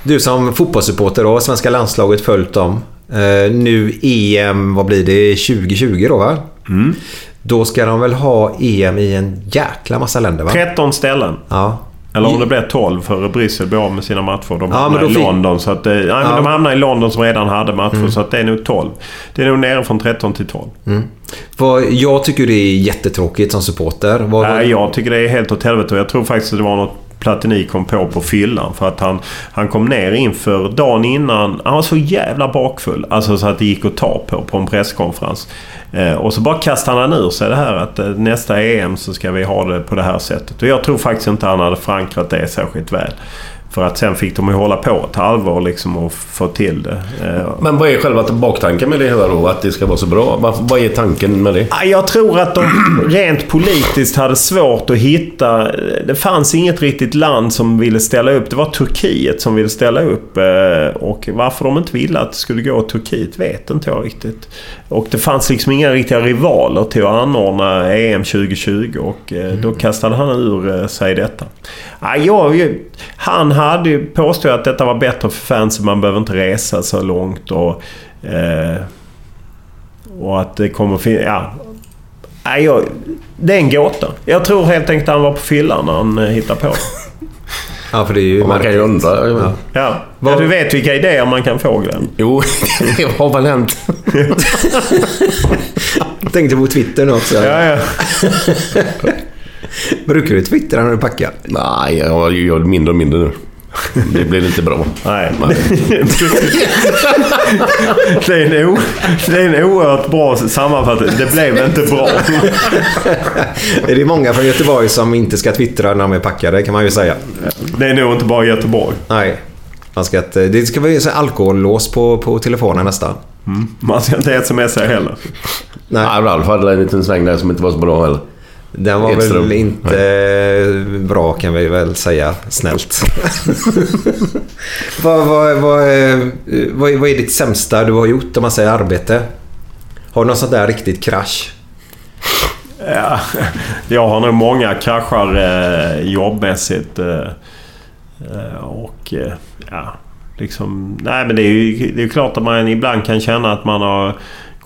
Du som fotbollssupporter då, svenska landslaget följt dem. Eh, nu EM, vad blir det, 2020 då va? Mm. Då ska de väl ha EM i en jäkla massa länder va? 13 ställen. Ja. Eller om det blir 12 för Bryssel blir av med sina matcher. De Ja, hamnar men då i London. Så att, nej, men Ja. de hamnar i London som redan hade matcher. Mm. Så att det är nog 12. Det är nog nere från 13 till 12. Mm. Vad, jag tycker det är jättetråkigt som supporter. Vad, Nej, jag tycker det är helt åt helvete. Jag tror faktiskt att det var något Platini kom på på fyllan. För att han, han kom ner inför dagen innan. Han var så jävla bakfull. Alltså så att det gick att ta på på en presskonferens. Eh, och så bara kastade han ur sig det här att eh, nästa EM så ska vi ha det på det här sättet. Och jag tror faktiskt inte han hade förankrat det särskilt väl. För att sen fick de ju hålla på ett halvår liksom och få till det. Eh, Men vad är själva baktanken med det hela då? Att det ska vara så bra? Vad, är tanken med det? Ja, Jag tror att de rent politiskt hade svårt att hitta... Det fanns inget riktigt land som ville ställa upp. Det var Turkiet som ville ställa upp. eh, Och varför de inte ville att det skulle gå Turkiet vet inte jag riktigt. Och det fanns liksom inga riktiga rivaler till att anordna EM 2020 och eh, då kastade han ur sig detta. Ja, jag, han hade ju påstått att detta var bättre för fansen. Man behöver inte resa så långt och... Eh, och att det kommer finnas... Ja. Nej, jag, det är en gåta. Jag tror helt enkelt att han var på fyllan när han eh, hittade på. [LAUGHS] Ja, för det är ju... Man kan ju undra. Ja. Ja. ja, du vet vilka idéer man kan få Glenn. Jo, [LAUGHS] det har väl hänt. [LAUGHS] Tänkte på Twitter nu också. Ja, ja. Brukar du twittra när du packar? Nej, jag gör mindre och mindre nu. Det blir inte bra. Nej. [LAUGHS] det, är en o, det är en oerhört bra sammanfattning. Det blev inte bra. [LAUGHS] är det många från Göteborg som inte ska twittra när de är packade kan man ju säga. Det är nog inte bara Göteborg. Nej. Man ska inte, det ska vara alkohollås på, på telefonen nästan. Mm. Man ska inte smsa heller. Nej. Ralf hade en liten sväng där som inte var så bra heller. Den var Edström. väl inte bra kan vi väl säga snällt. [LAUGHS] vad, vad, vad, vad, vad är ditt sämsta du har gjort om man säger arbete? Har du någon sån där riktigt krasch? Ja, [LAUGHS] jag har nog många kraschar eh, jobbmässigt. Eh, eh, och eh, ja, liksom... Nej men det är ju det är ju klart att man ibland kan känna att man har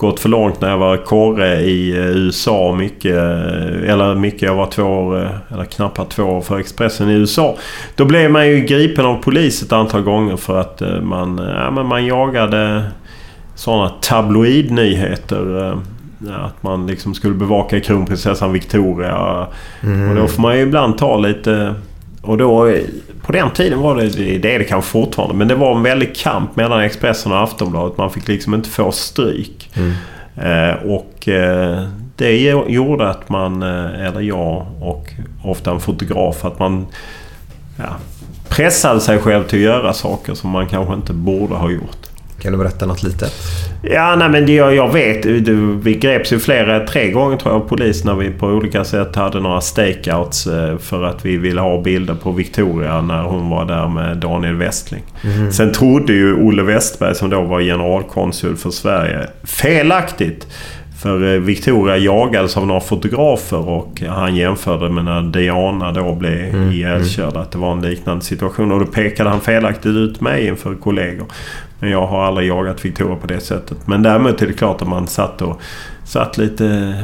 gått för långt när jag var korre i eh, USA. Mycket, eh, eller mycket, jag var två år, eh, eller knappt två år för Expressen i USA. Då blev man ju gripen av polis ett antal gånger för att man, ja, men man jagade sådana tabloidnyheter. Att man liksom skulle bevaka kronprinsessan Victoria. Mm. Och då får man ju ibland ta lite... Och då, på den tiden var det, det är det kanske fortfarande, men det var en väldig kamp mellan Expressen och Aftonbladet. Man fick liksom inte få stryk. Mm. Eh, och eh, det gjo- gjorde att man, eh, eller jag och ofta en fotograf, att man ja, pressade sig själv till att göra saker som man kanske inte borde ha gjort. Kan du berätta något litet? Ja, nej men det, jag, jag vet. Det, vi greps ju flera, tre gånger tror jag av polis när vi på olika sätt hade några stakeouts eh, för att vi ville ha bilder på Victoria när hon var där med Daniel Westling. Mhm. Sen trodde ju Olle Westberg som då var generalkonsul för Sverige felaktigt. För eh, Victoria jagades av några fotografer och han jämförde med när Diana då blev Mm, ihjälkörd. Att det var en liknande situation. Och då pekade han felaktigt ut mig inför kollegor. Men jag har aldrig jagat Victoria på det sättet. Men däremot är det klart att man satt, och, satt lite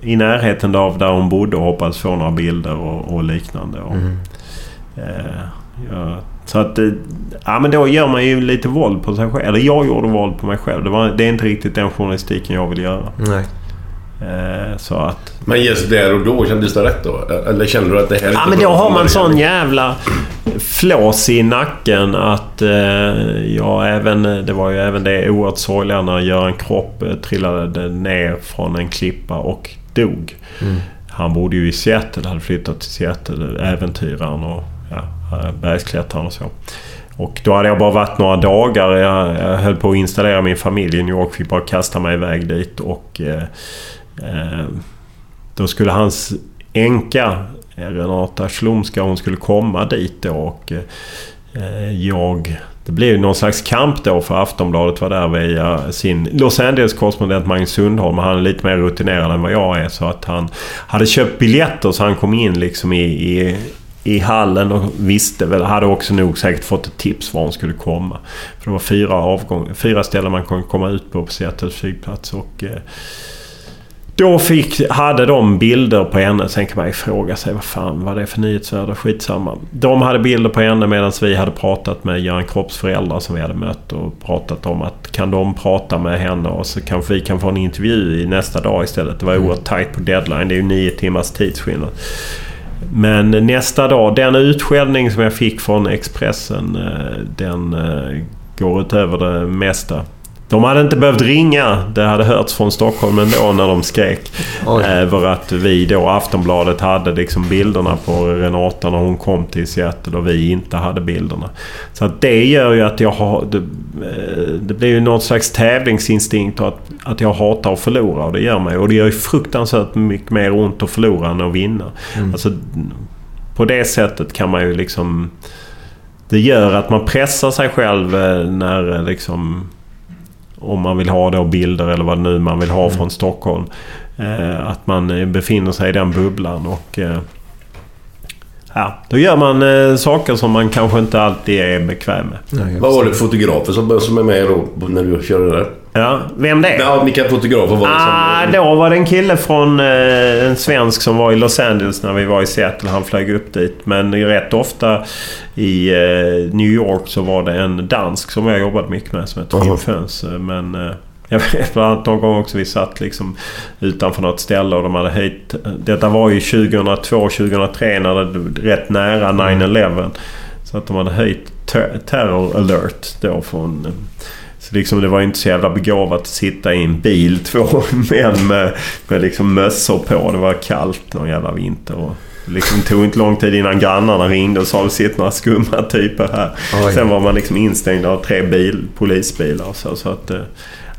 i närheten av där hon bodde och hoppades få några bilder och, och liknande. Och, Mm. eh, ja, så att... eh, Ja men då gör man ju lite våld på sig själv. Eller jag gjorde våld på mig själv. Det, var, det är inte riktigt den journalistiken jag vill göra. Nej. Eh, så att... Men just där och då, kändes det rätt då? Eller kände du att det här är Ja men då har man sån jävla flås i nacken att eh, jag även... Det var ju även det oerhört sorgliga när Göran Kropp eh, trillade ner från en klippa och dog. Mm. Han bodde ju i Seattle, hade flyttat till Seattle, äventyraren och ja, bergsklättraren och så. Och då hade jag bara varit några dagar. Jag, jag höll på att installera min familj i New York. Fick bara kasta mig iväg dit och... Eh, eh, då skulle hans änka Renata Slomska hon skulle komma dit då och eh, Eh, jag... Det blev ju någon slags kamp då för Aftonbladet var där via sin Los Angeles-korrespondent Magnus Sundholm. Han är lite mer rutinerad än vad jag är så att han hade köpt biljetter så han kom in liksom i, i i hallen och visste väl, hade också nog säkert fått ett tips var hon skulle komma. För det var fyra, avgång, fyra ställen man kunde komma ut på på Seattles flygplats. Och, eh, då fick, hade de bilder på henne. Sen kan man ju fråga sig vad fan var det för nyhetsvärde? Skitsamma. De hade bilder på henne medan vi hade pratat med Göran Kropps föräldrar som vi hade mött och pratat om att kan de prata med henne och så kanske vi kan få en intervju i nästa dag istället. Det var oerhört tajt på deadline. Det är ju nio timmars tidsskillnad. Men nästa dag, den utskällning som jag fick från Expressen, eh, den eh, går utöver det mesta. De hade inte behövt ringa. Det hade hörts från Stockholm ändå när de skrek. Oj. Över att vi då, Aftonbladet, hade liksom bilderna på Renata när hon kom till Seattle och vi inte hade bilderna. Så att det gör ju att jag har... Det, eh, det blir ju något slags tävlingsinstinkt och att, att jag hatar att förlora och det gör mig. Och det gör ju fruktansvärt mycket mer ont att förlora än att vinna. Mm. Alltså, på det sättet kan man ju liksom... Det gör att man pressar sig själv eh, när liksom om man vill ha då bilder eller vad nu man vill ha mm. från Stockholm. Eh, att man befinner sig i den bubblan och... Eh, ja, då gör man eh, saker som man kanske inte alltid är bekväm med. Nej, vad var det för fotografer som, som är med då när du körde där? Ja, vem det är? Ja, vilka fotografer var det som... Ah, då var det en kille från... Eh, en svensk som var i Los Angeles när vi var i Seattle. Han flög upp dit. Men rätt ofta i eh, New York så var det en dansk som jag jobbat mycket med som heter Kim Föns. Men... Eh, jag vet bland annat någon gång också vi satt liksom utanför något ställe och de hade höjt... Detta var ju 2002, 2003 när det var rätt nära 9-11. Så att de hade höjt ter terror alert då från... Så liksom det var inte så jävla begåvat att sitta i en bil, [LAUGHS] två män med, med liksom mössor på. Det var kallt någon jävla vinter. Och liksom tog inte lång tid innan grannarna ringde och sa att det sitter några skumma typer här. Oj. Sen var man liksom instängd av tre bil, polisbilar så. så att, eh,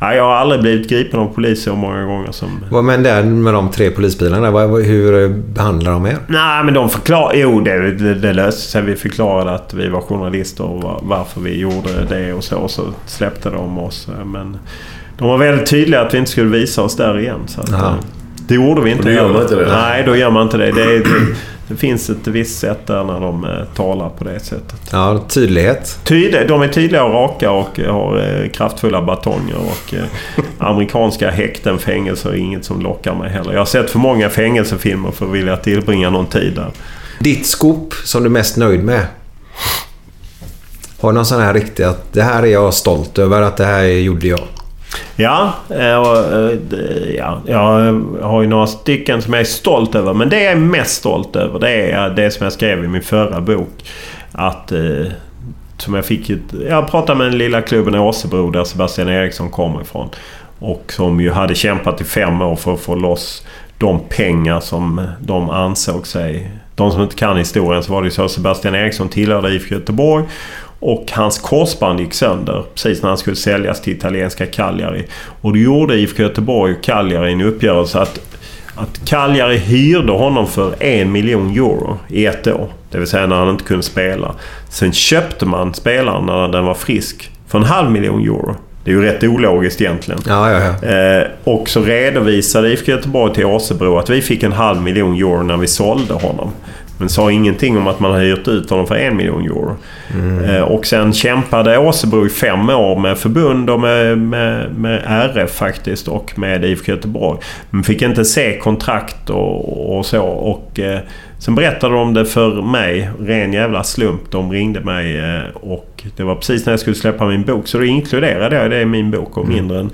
Nej, jag har aldrig blivit gripen av polis så många gånger som... Vad men där med de tre polisbilarna, hur behandlar de er? Nej, men de förklarade... Jo, det, det, det löste sig. Vi förklarade att vi var journalister och varför vi gjorde det och så. Och så släppte de oss. Men de var väldigt tydliga att vi inte skulle visa oss där igen. Så att, eh, det gjorde vi inte. Och då gör man inte det? Nej, då gör man inte det. det, det det finns ett visst sätt där när de eh, talar på det sättet. Ja, tydlighet. Tydlig, de är tydliga och raka och har eh, kraftfulla batonger. Och eh, amerikanska häkten, fängelser är inget som lockar mig heller. Jag har sett för många fängelsefilmer för att vilja tillbringa någon tid där. Ditt skop som du är mest nöjd med? Har du någon sån här riktig att det här är jag stolt över att det här gjorde jag? Ja, eh, och, eh, ja, jag har ju några stycken som jag är stolt över. Men det jag är mest stolt över det är det som jag skrev i min förra bok. Att... Eh, som jag fick Jag pratade med den lilla klubben i Åsebro där Sebastian Eriksson kommer ifrån. Och som ju hade kämpat i fem år för att få loss de pengar som de ansåg sig... De som inte kan historien så var det ju så att Sebastian Eriksson tillhörde IFK Göteborg. Och hans korsband gick sönder precis när han skulle säljas till italienska Cagliari. Och då gjorde IFK Göteborg och Cagliari en uppgörelse att, att Cagliari hyrde honom för en miljon euro i ett år. Det vill säga när han inte kunde spela. Sen köpte man spelaren när den var frisk för en halv miljon euro. Det är ju rätt ologiskt egentligen. Ja, ja, ja. Eh, och så redovisade IFK Göteborg till Åsebro att vi fick en halv miljon euro när vi sålde honom. Men sa ingenting om att man hade hyrt ut honom för en miljon euro. Mm. Och sen kämpade Åsebro i fem år med förbund och med, med, med RF faktiskt och med IFK Göteborg. Men fick inte se kontrakt och, och så. Och, eh, sen berättade de det för mig. Ren jävla slump. De ringde mig eh, och det var precis när jag skulle släppa min bok. Så då inkluderade jag det i min bok och mm. mindre än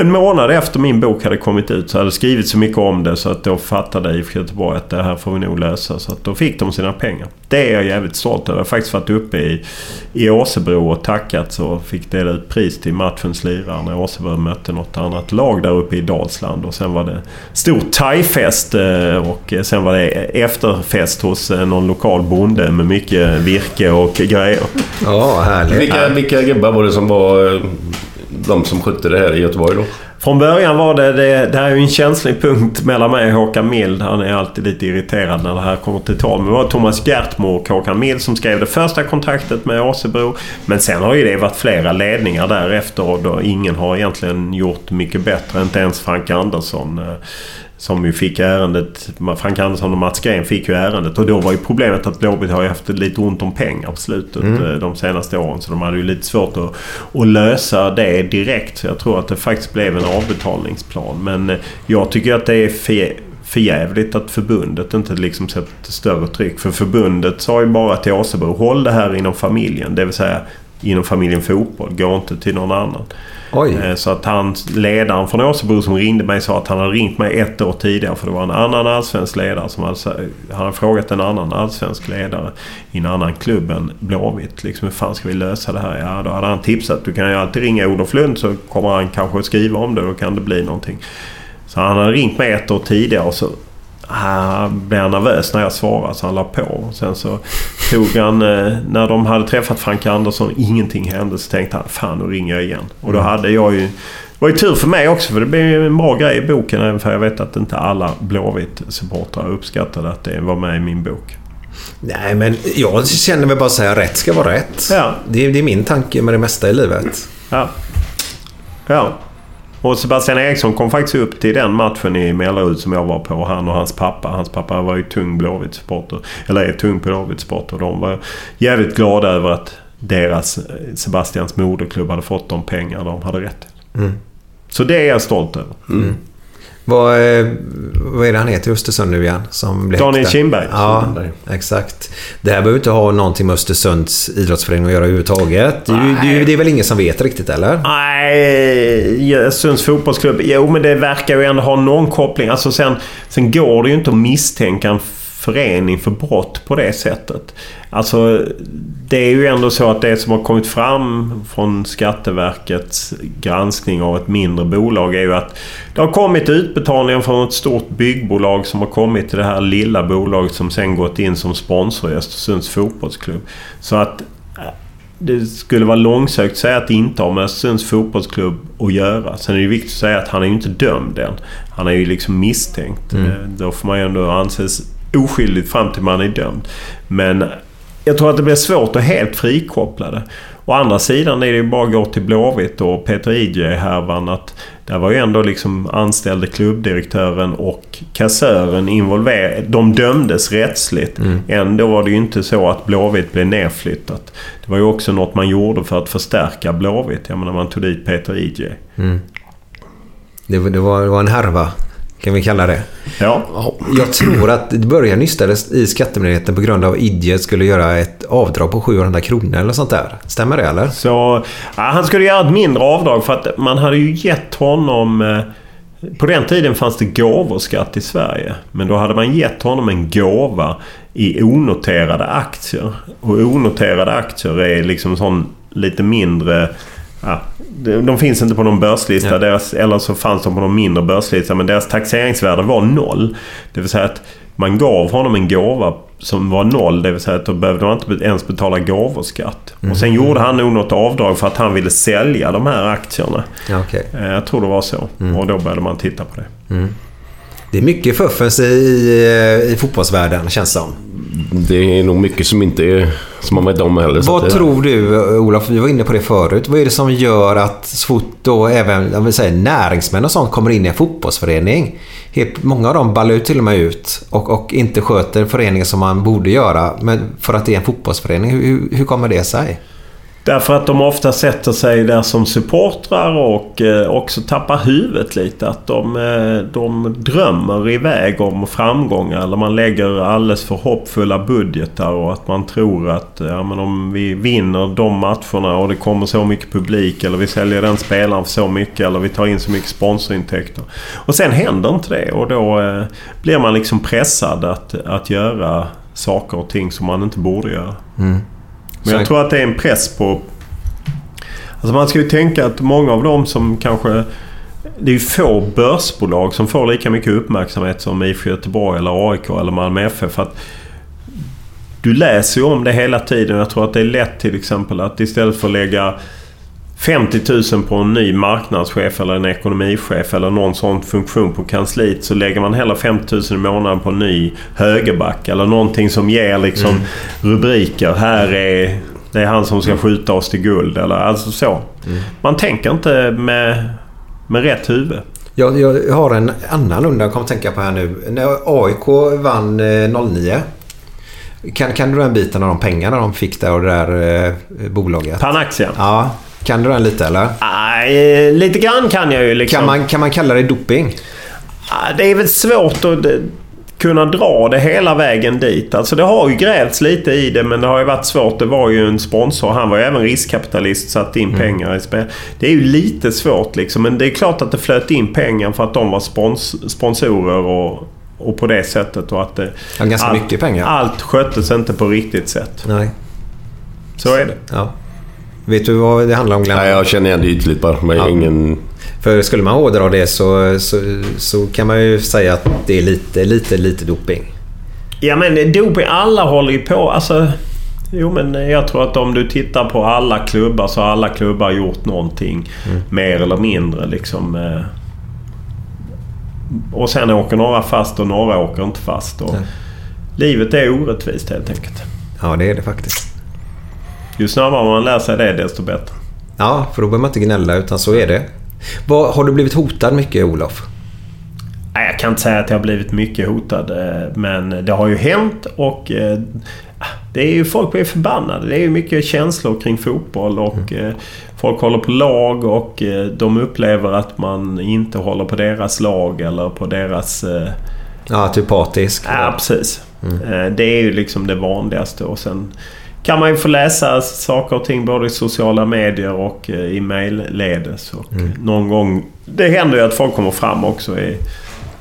en månad efter min bok hade kommit ut så hade det skrivit så mycket om det så att då fattade IFK Göteborg att det här får vi nog lösa. Så att då fick de sina pengar. Det är jag jävligt stolt över. Jag har faktiskt varit uppe i, i Åsebro och tackat och fick dela ut pris till matchens lirare när Åsebro mötte något annat lag där uppe i Dalsland. Och sen var det stor thaifest eh, och sen var det efterfest hos eh, någon lokal bonde med mycket virke och grejer. Ja, härligt. Vilka, vilka gubbar var det som var de som skötte det här i Göteborg då? Från början var det, det, det här är ju en känslig punkt mellan mig och Håkan Mild. Han är alltid lite irriterad när det här kommer till tal. Men det var Thomas Gertmo och Håkan Mild som skrev det första kontraktet med Åsebro. Men sen har ju det varit flera ledningar därefter och då ingen har egentligen gjort mycket bättre. Inte ens Frank Andersson. Eh, som ju fick ärendet. Frank Andersson och Mats Green fick ju ärendet. Och då var ju problemet att Blåvitt har ju haft lite ont om pengar på slutet Mm. eh, de senaste åren. Så de hade ju lite svårt att, att lösa det direkt. Så jag tror att det faktiskt blev en avbetalningsplan. Men eh, jag tycker att det är för, för jävligt att förbundet inte liksom sätter större tryck. För förbundet sa ju bara till Åsebro håll det här inom familjen. Det vill säga inom familjen fotboll. Gå inte till någon annan. Eh, Så att han, ledaren från Åsebro som ringde mig sa att han hade ringt mig ett år tidigare för det var en annan allsvensk ledare som hade, han hade frågat en annan allsvensk ledare i en annan klubb än Blåvitt. Liksom, hur fan ska vi lösa det här? Ja, då hade han tipsat. Du kan ju alltid ringa Olof Lund så kommer han kanske skriva om det och då kan det bli någonting. Så han hade ringt mig ett år tidigare och så ah, blev han nervös när jag svarade så han la på. Sen så tog han, eh, när de hade träffat Frank Andersson, ingenting hände, så tänkte han fan nu ringer jag igen. Och då Mm. hade jag ju... Det var ju tur för mig också för det blev ju en bra grej i boken även för jag vet att inte alla Blåvitt-supportrar uppskattade att det var med i min bok. Nej, men jag känner väl bara så här, rätt ska vara rätt. Ja. Det, är, det är min tanke med det mesta i livet. Ja. Ja. Och Sebastian Eriksson kom faktiskt upp till den matchen i Mellerud som jag var på. Han och hans pappa. Hans pappa var ju tung Blåvitt-supporter. Eller är tung Blåvitt-supporter. De var jävligt glada över att deras, eh, Sebastians moderklubb, hade fått de pengar de hade rätt till. Mm. Så det är jag stolt över. Mm. Vad, eh, vad är det han heter i Östersund nu igen? Som blev Daniel häktad? Kindberg. Ja, exakt. Det här behöver inte ha någonting med Östersunds idrottsförening att göra överhuvudtaget. Ju- det är väl ingen som vet riktigt, eller? Nej, Östersunds fotbollsklubb. Jo, men det verkar ju ändå ha någon koppling. Alltså sen, sen går det ju inte att misstänka en förening för brott på det sättet. Alltså, det är ju ändå så att det som har kommit fram från Skatteverkets granskning av ett mindre bolag är ju att det har kommit utbetalningar från ett stort byggbolag som har kommit till det här lilla bolaget som sen gått in som sponsor i Östersunds fotbollsklubb. Så att det skulle vara långsökt att säga att det inte har med Östersunds fotbollsklubb att göra. Sen är det viktigt att säga att han är ju inte dömd än. Han är ju liksom misstänkt. Mm. Eh, Då får man ju ändå anses oskyldig fram till man är dömd. Men jag tror att det blir svårt att helt frikoppla det. Å andra sidan är det ju bara att gå till Blåvitt och Peter IJ-härvan att där var ju ändå liksom anställde klubbdirektören och kassören involverade. De dömdes rättsligt. Mm. Ändå var det ju inte så att Blåvitt blev nedflyttat. Det var ju också något man gjorde för att förstärka Blåvitt. Jag menar man tog dit Peter IJ. Mm. Det, var- det, var, det var en härva, kan vi kalla det. Ja. Jag tror att det började nystades i Skattemyndigheten på grund av att Idje skulle göra ett avdrag på 700 kronor eller sånt där. Stämmer det eller? Så ja, han skulle göra ett mindre avdrag för att man hade ju gett honom... eh, På den tiden fanns det gåvoskatt i Sverige. Men då hade man gett honom en gåva i onoterade aktier. Och onoterade aktier är liksom sån lite mindre... Ja, de de finns inte på någon börslista. Ja. Deras, eller så fanns de på någon mindre börslista. Men deras taxeringsvärde var noll. Det vill säga att man gav honom en gåva som var noll. Det vill säga att då behövde man inte ens betala gåvoskatt. Och sen gjorde han nog något avdrag för att han ville sälja de här aktierna. Ja, okej. Eh, Jag tror det var så. Och då började man titta på det. Mm. Det är mycket fuffens i, i, fotbollsvärlden, känns som. Det är nog mycket som inte är, som man vet om heller. Vad tror du, Olof, vi var inne på det förut. Vad är det som gör att så fort då även jag vill säga, näringsmän och sånt kommer in i en fotbollsförening. Helt, många av dem ballar ju till och med ut och, och inte sköter föreningen som man borde göra. Men för att det är en fotbollsförening, hur, hur kommer det sig? Därför att de ofta sätter sig där som supportrar och eh, också tappar huvudet lite. Att de, eh, de drömmer iväg om framgångar. Eller man lägger alldeles för hoppfulla budgetar och att man tror att eh, ja, men om vi vinner de matcherna och det kommer så mycket publik eller vi säljer den spelaren för så mycket eller vi tar in så mycket sponsorintäkter. Och sen händer inte det och då blir man liksom pressad att, att göra saker och ting som man inte borde göra. Mm. Men jag tror att det är en press på... Alltså man ska ju tänka att många av dem som kanske... Det är ju få börsbolag som får lika mycket uppmärksamhet som IFK Göteborg eller AIK eller Malmö FF. För att du läser ju om det hela tiden. Jag tror att det är lätt till exempel att istället för att lägga 50 000 på en ny marknadschef eller en ekonomichef eller någon sån funktion på kansliet så lägger man hellre 50 000 i månaden på en ny högerback eller någonting som ger liksom Mm. rubriker. Här är... Det är han som ska skjuta oss till guld eller alltså så. Mm. Man tänker inte med, med rätt huvud. Jag, jag har en annan runda jag kommer att tänka på här nu. När AIK vann eh, 09. Kan, kan du den biten av de pengarna de fick där och det där eh, bolaget? Panaxia? Ja. Kan du den lite eller? Nej, lite grann kan jag ju liksom. Kan man, kan man kalla det doping? Det är väl svårt att eh, kunna dra det hela vägen dit. Alltså det har ju grävts lite i det men det har ju varit svårt. Det var ju en sponsor. Han var ju även riskkapitalist satt in pengar i spel. Det är ju lite svårt liksom. Men det är klart att det flöt in pengar för att de var spons sponsorer och, och på det sättet. Och att det, Ja, ganska allt, mycket pengar. Allt sköttes inte på riktigt sätt. Nej. Så är det. Ja. Vet du vad det handlar om Glenn? Nej, jag känner igen det ytligt bara. Men Ja. ingen... För skulle man hårdra det så, så, så kan man ju säga att det är lite, lite, lite doping. Ja men doping, alla håller ju på. Alltså, jo men jag tror att om du tittar på alla klubbar så har alla klubbar gjort någonting. Mer eller mindre liksom. eh. Och sen åker några fast och några åker inte fast. Och livet är orättvist helt enkelt. Ja, det är det faktiskt. Ju snabbare man lär sig det desto bättre. Ja, för då behöver man inte gnälla utan så är det. Vad, har du blivit hotad mycket Olof? Nej, jag kan inte säga att jag har blivit mycket hotad. eh, Men det har ju hänt och eh, det är ju folk blir förbannade. Det är ju mycket känslor kring fotboll och eh, folk håller på lag och de upplever att man inte håller på deras lag eller på deras... Ja, typ partisk. Ja, precis. Eh, Det är ju liksom det vanligaste och sen kan man ju få läsa saker och ting både i sociala medier och eh, i mejlledes. Och någon gång... Det händer ju att folk kommer fram också i...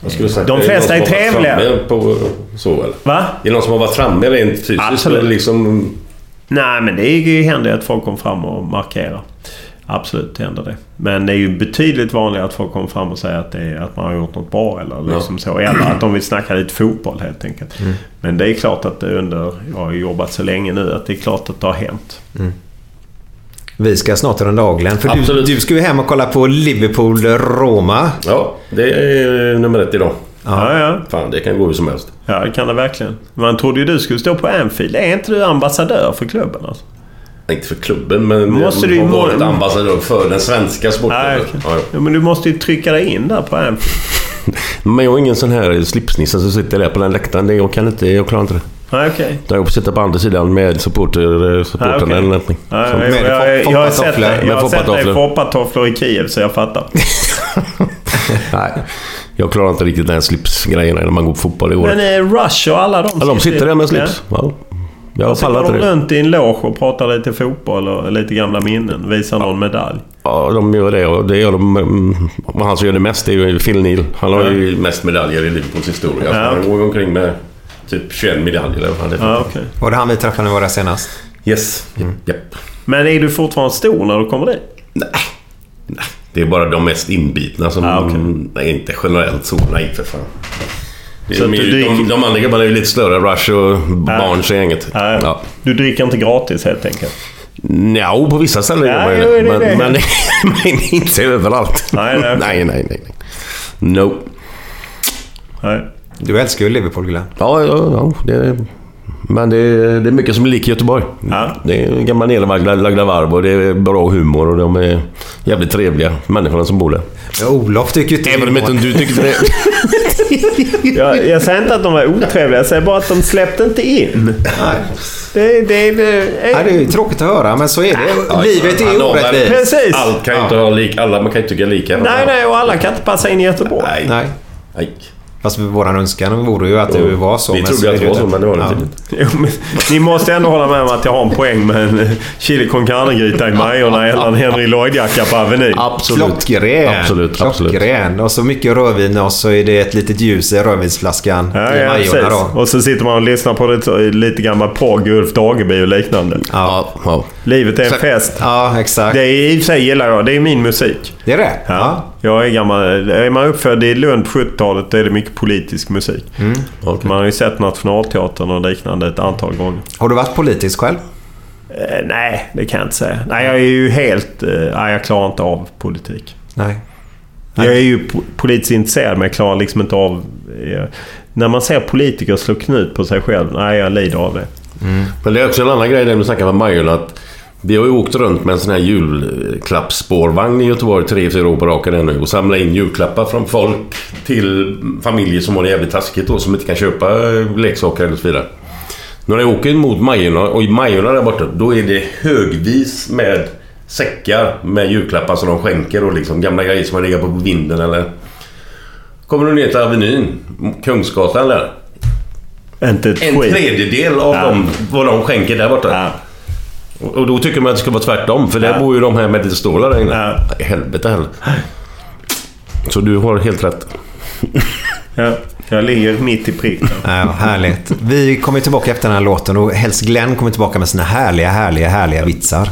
Säga, De flesta är varit trevliga. På, så eller? Va? Är det någon som har varit framme rent fysiskt? Absolut. Eller liksom... Nej, men det är händer ju att folk kommer fram och markerar. Absolut, det händer det. Men det är ju betydligt vanligare att folk kommer fram och säger att, det är, att man har gjort något bra eller liksom så. Eller att de vill snacka lite fotboll helt enkelt. Mm. Men det är klart att det under... Jag har jobbat så länge nu att det är klart att det har hänt. Vi ska snart runda av Glenn. För du, Absolut. du ska ju hem och kolla på Liverpool-Roma. Ja, det är nummer ett idag. Ja, ja. Fan, det kan gå hur som helst. Ja, det kan det verkligen. Man trodde ju du skulle stå på Anfield. Är inte du ambassadör för klubben alltså? Inte för klubben, men Måste du har varit ambassadör för den svenska sporten. Nej, okej. ja, ja. Ja, men du måste ju trycka dig in där på Anfield. [LAUGHS] Men jag är ingen sån här slipsnisse som sitter där på den läktaren. Jag kan inte, jag klarar inte det. Nej, okej. Utan Jag får sitta på andra sidan med supporter, supporten Ja, okej. eller någonting. Ja, Så- jag, jag, jag, jag har sett dig, jag har sett dig foppatofflor. i Kiev så jag fattar. [LAUGHS] [LAUGHS] Nej, jag klarar inte riktigt den här slipsgrejen när man går på fotboll i år. Men eh, Rush och alla de Ja, de sitter där med slips. Ja. Jag Och så pallar går inte de det. runt i en loge och pratar lite fotboll och lite gamla minnen. Visar någon medalj. Ja, de gör det och det gör de... mm, han som gör det mest är ju Phil Neal. Han har ju mest medaljer i Liverpools historia. Ja. Han går omkring med typ 21 medaljer eller vad det. Ja, okej. Var det han vi träffade när vi var där senast? Yes. Japp. Men är du fortfarande stor när du kommer dit? Det är bara de mest inbitna som... Ah, okej. Nej, inte generellt så. Nej, för fan. Så de, du dricker- de, de andra grabbarna är ju lite större. Rush och Barnes och gänget. Ja. Du dricker inte gratis helt enkelt? Ja, på vissa ställen gör man ju det. Men, det. [LAUGHS] men, men inte överallt. Nej, nej. nej, nej, nej. nej. No. Nej. Du älskar ju Liverpool Glenn. Ja, ja, ja det, men det, är- det är mycket som är lik Göteborg. Det är gamla nedlagda varv och det är bra humor och de är jävligt trevliga människorna som bor där. Ja, Olof tycker inte Även om inte du tycker det. [LAUGHS] Jag, jag säger inte att de var otrevliga, jag säger bara att de släppte inte in. Nej. Det, det, det, Ja, det är ju tråkigt att höra, men så är det. Livet Ja, är no, men orättvist. Precis. Allt kan ju inte ha lik, alla, man kan ju inte tycka lika. Nej, nej, och alla kan inte passa in i Göteborg. Nej. Nej. nej. Fast vår önskan vore ju att det Jo, var så. vi men trodde att det var så, men det var det Ja. inte. Jo, ni måste ändå hålla med om att jag har en poäng med en chili con carne-gryta i Majorna eller en Henry Lloyd-jacka på Avenyn. Absolut. Klockren. Absolut, absolut. Klockren. Och så mycket rödvin och så är det ett litet ljus i rödvinsflaskan Ja, i ja, Majorna då. Och så sitter man och lyssnar på lite, lite gammal progg, Ulf Dageby och liknande. Ja, ja. Livet är en Så- fest. Ja, exakt. Det är i och för sig gillar jag. Det är min musik. Det är det? Ja. Jag är gammal. Är man uppfödd i Lund på 70-talet då är det mycket politisk musik. Mm. Okej. Man har ju sett Nationalteatern och liknande ett antal gånger. Har du varit politisk själv? Eh, nej, det kan jag inte säga. Nej, jag är ju helt... Eh, nej, jag klarar inte av politik. Nej. Jag är ju po- politiskt intresserad men jag klarar liksom inte av... Eh, när man ser politiker slå knut på sig själv, nej jag lider av det. Men det är också en annan grej när vi snackar med Majorna. Att vi har ju åkt runt med en sån här julklappsspårvagn i Göteborg tre, fyra år på raken nu och samlat in julklappar från folk till familjer som har det jävligt taskigt och som inte kan köpa eh, leksaker eller så vidare. När jag åker mot Majorna och i Majorna där borta, då är det högvis med säckar med julklappar som de skänker och liksom gamla grejer som har legat på vinden eller... Kommer du ner till Avenyn, Kungsgatan där. Inte En tredjedel av Ja. dem, vad de skänker där borta. Och och då tycker man att det ska vara tvärtom, för där Ja. bor ju de här med lite stålar där inne. I Helvete heller. Så du har helt rätt. [LAUGHS] Ja, jag ligger mitt i prick. Ja, härligt. Vi kommer tillbaka efter den här låten och helst Glenn kommer tillbaka med sina härliga, härliga, härliga vitsar.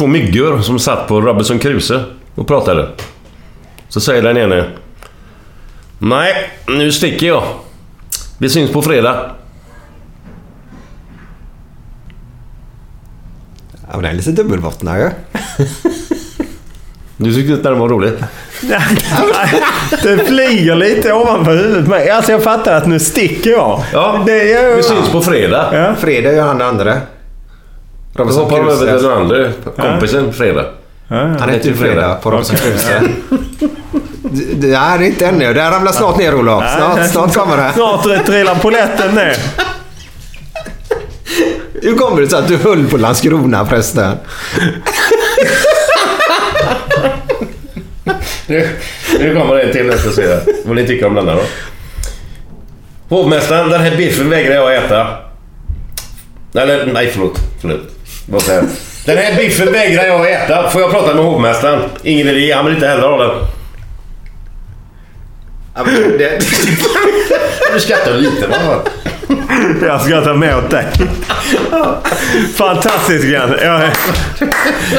Två myggor som satt på Robinson Crusoe och pratade. Så säger den ene... Nej, nu sticker jag. Vi syns på fredag. Ja, men den är lite dubbelbottnad ju. Du tyckte inte den var rolig? [LAUGHS] Det flyger lite ovanför huvudet mig. Alltså jag fattar att nu sticker jag. Ja, det är, vi syns på fredag. Ja. Fredag gör han det andra. Då hoppar de över till den andra kompisen fredag. Han heter ju Fredag på Robinson Crusoe. [LAUGHS] Det- Det är inte ännu. Det här ramlar snart ner Olof. Snart, snart kommer det. Snart trillar polletten ner. Hur kommer det sig att du höll på Landskrona förresten? Nu, nu kommer det en till ska se. Vad ni tycker om denna då? Hovmästaren, den här biffen vägrar jag äta. Eller nej, förlåt. förlåt. Säger jag? Den här biffen vägrar jag äta. Får jag prata med hovmästaren? Ingen idé, han vill inte heller ha den. [LAUGHS] Du skrattar lite va? Jag skrattar med åt dig. Fantastiskt Glenn. Jag,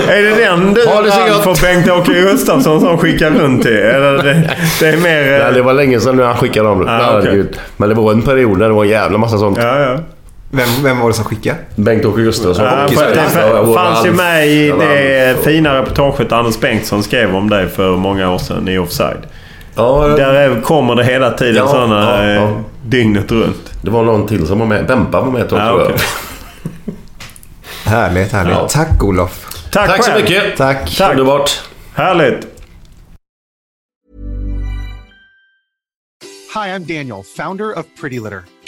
är det den du vann gott. för Bengt-Åke Gustafsson som skickar runt till? Eller det, det är mer... Nej, det var länge sedan nu han skickade dem. Ah. Herregud. Men det var en period där det var en jävla massa sånt. Ja, ja. Vem, vem var det som skickade? Bengt-Åke Gustafsson. Ja, det fanns ju med i Ja, det fina reportaget Anders Bengtsson skrev om dig för många år sedan i Offside. Ja, Där är, kommer det hela tiden Ja, sådana ja, ja. eh, dygnet runt. Det var någon till som var med. Bempa var med ett Ja, tror jag. okej. [LAUGHS] Härligt, härligt. Ja. Tack Olof. Tack, Tack så mycket. Tack. Tack. Underbart. Härligt. Hi, I'm Daniel, founder of Pretty Litter.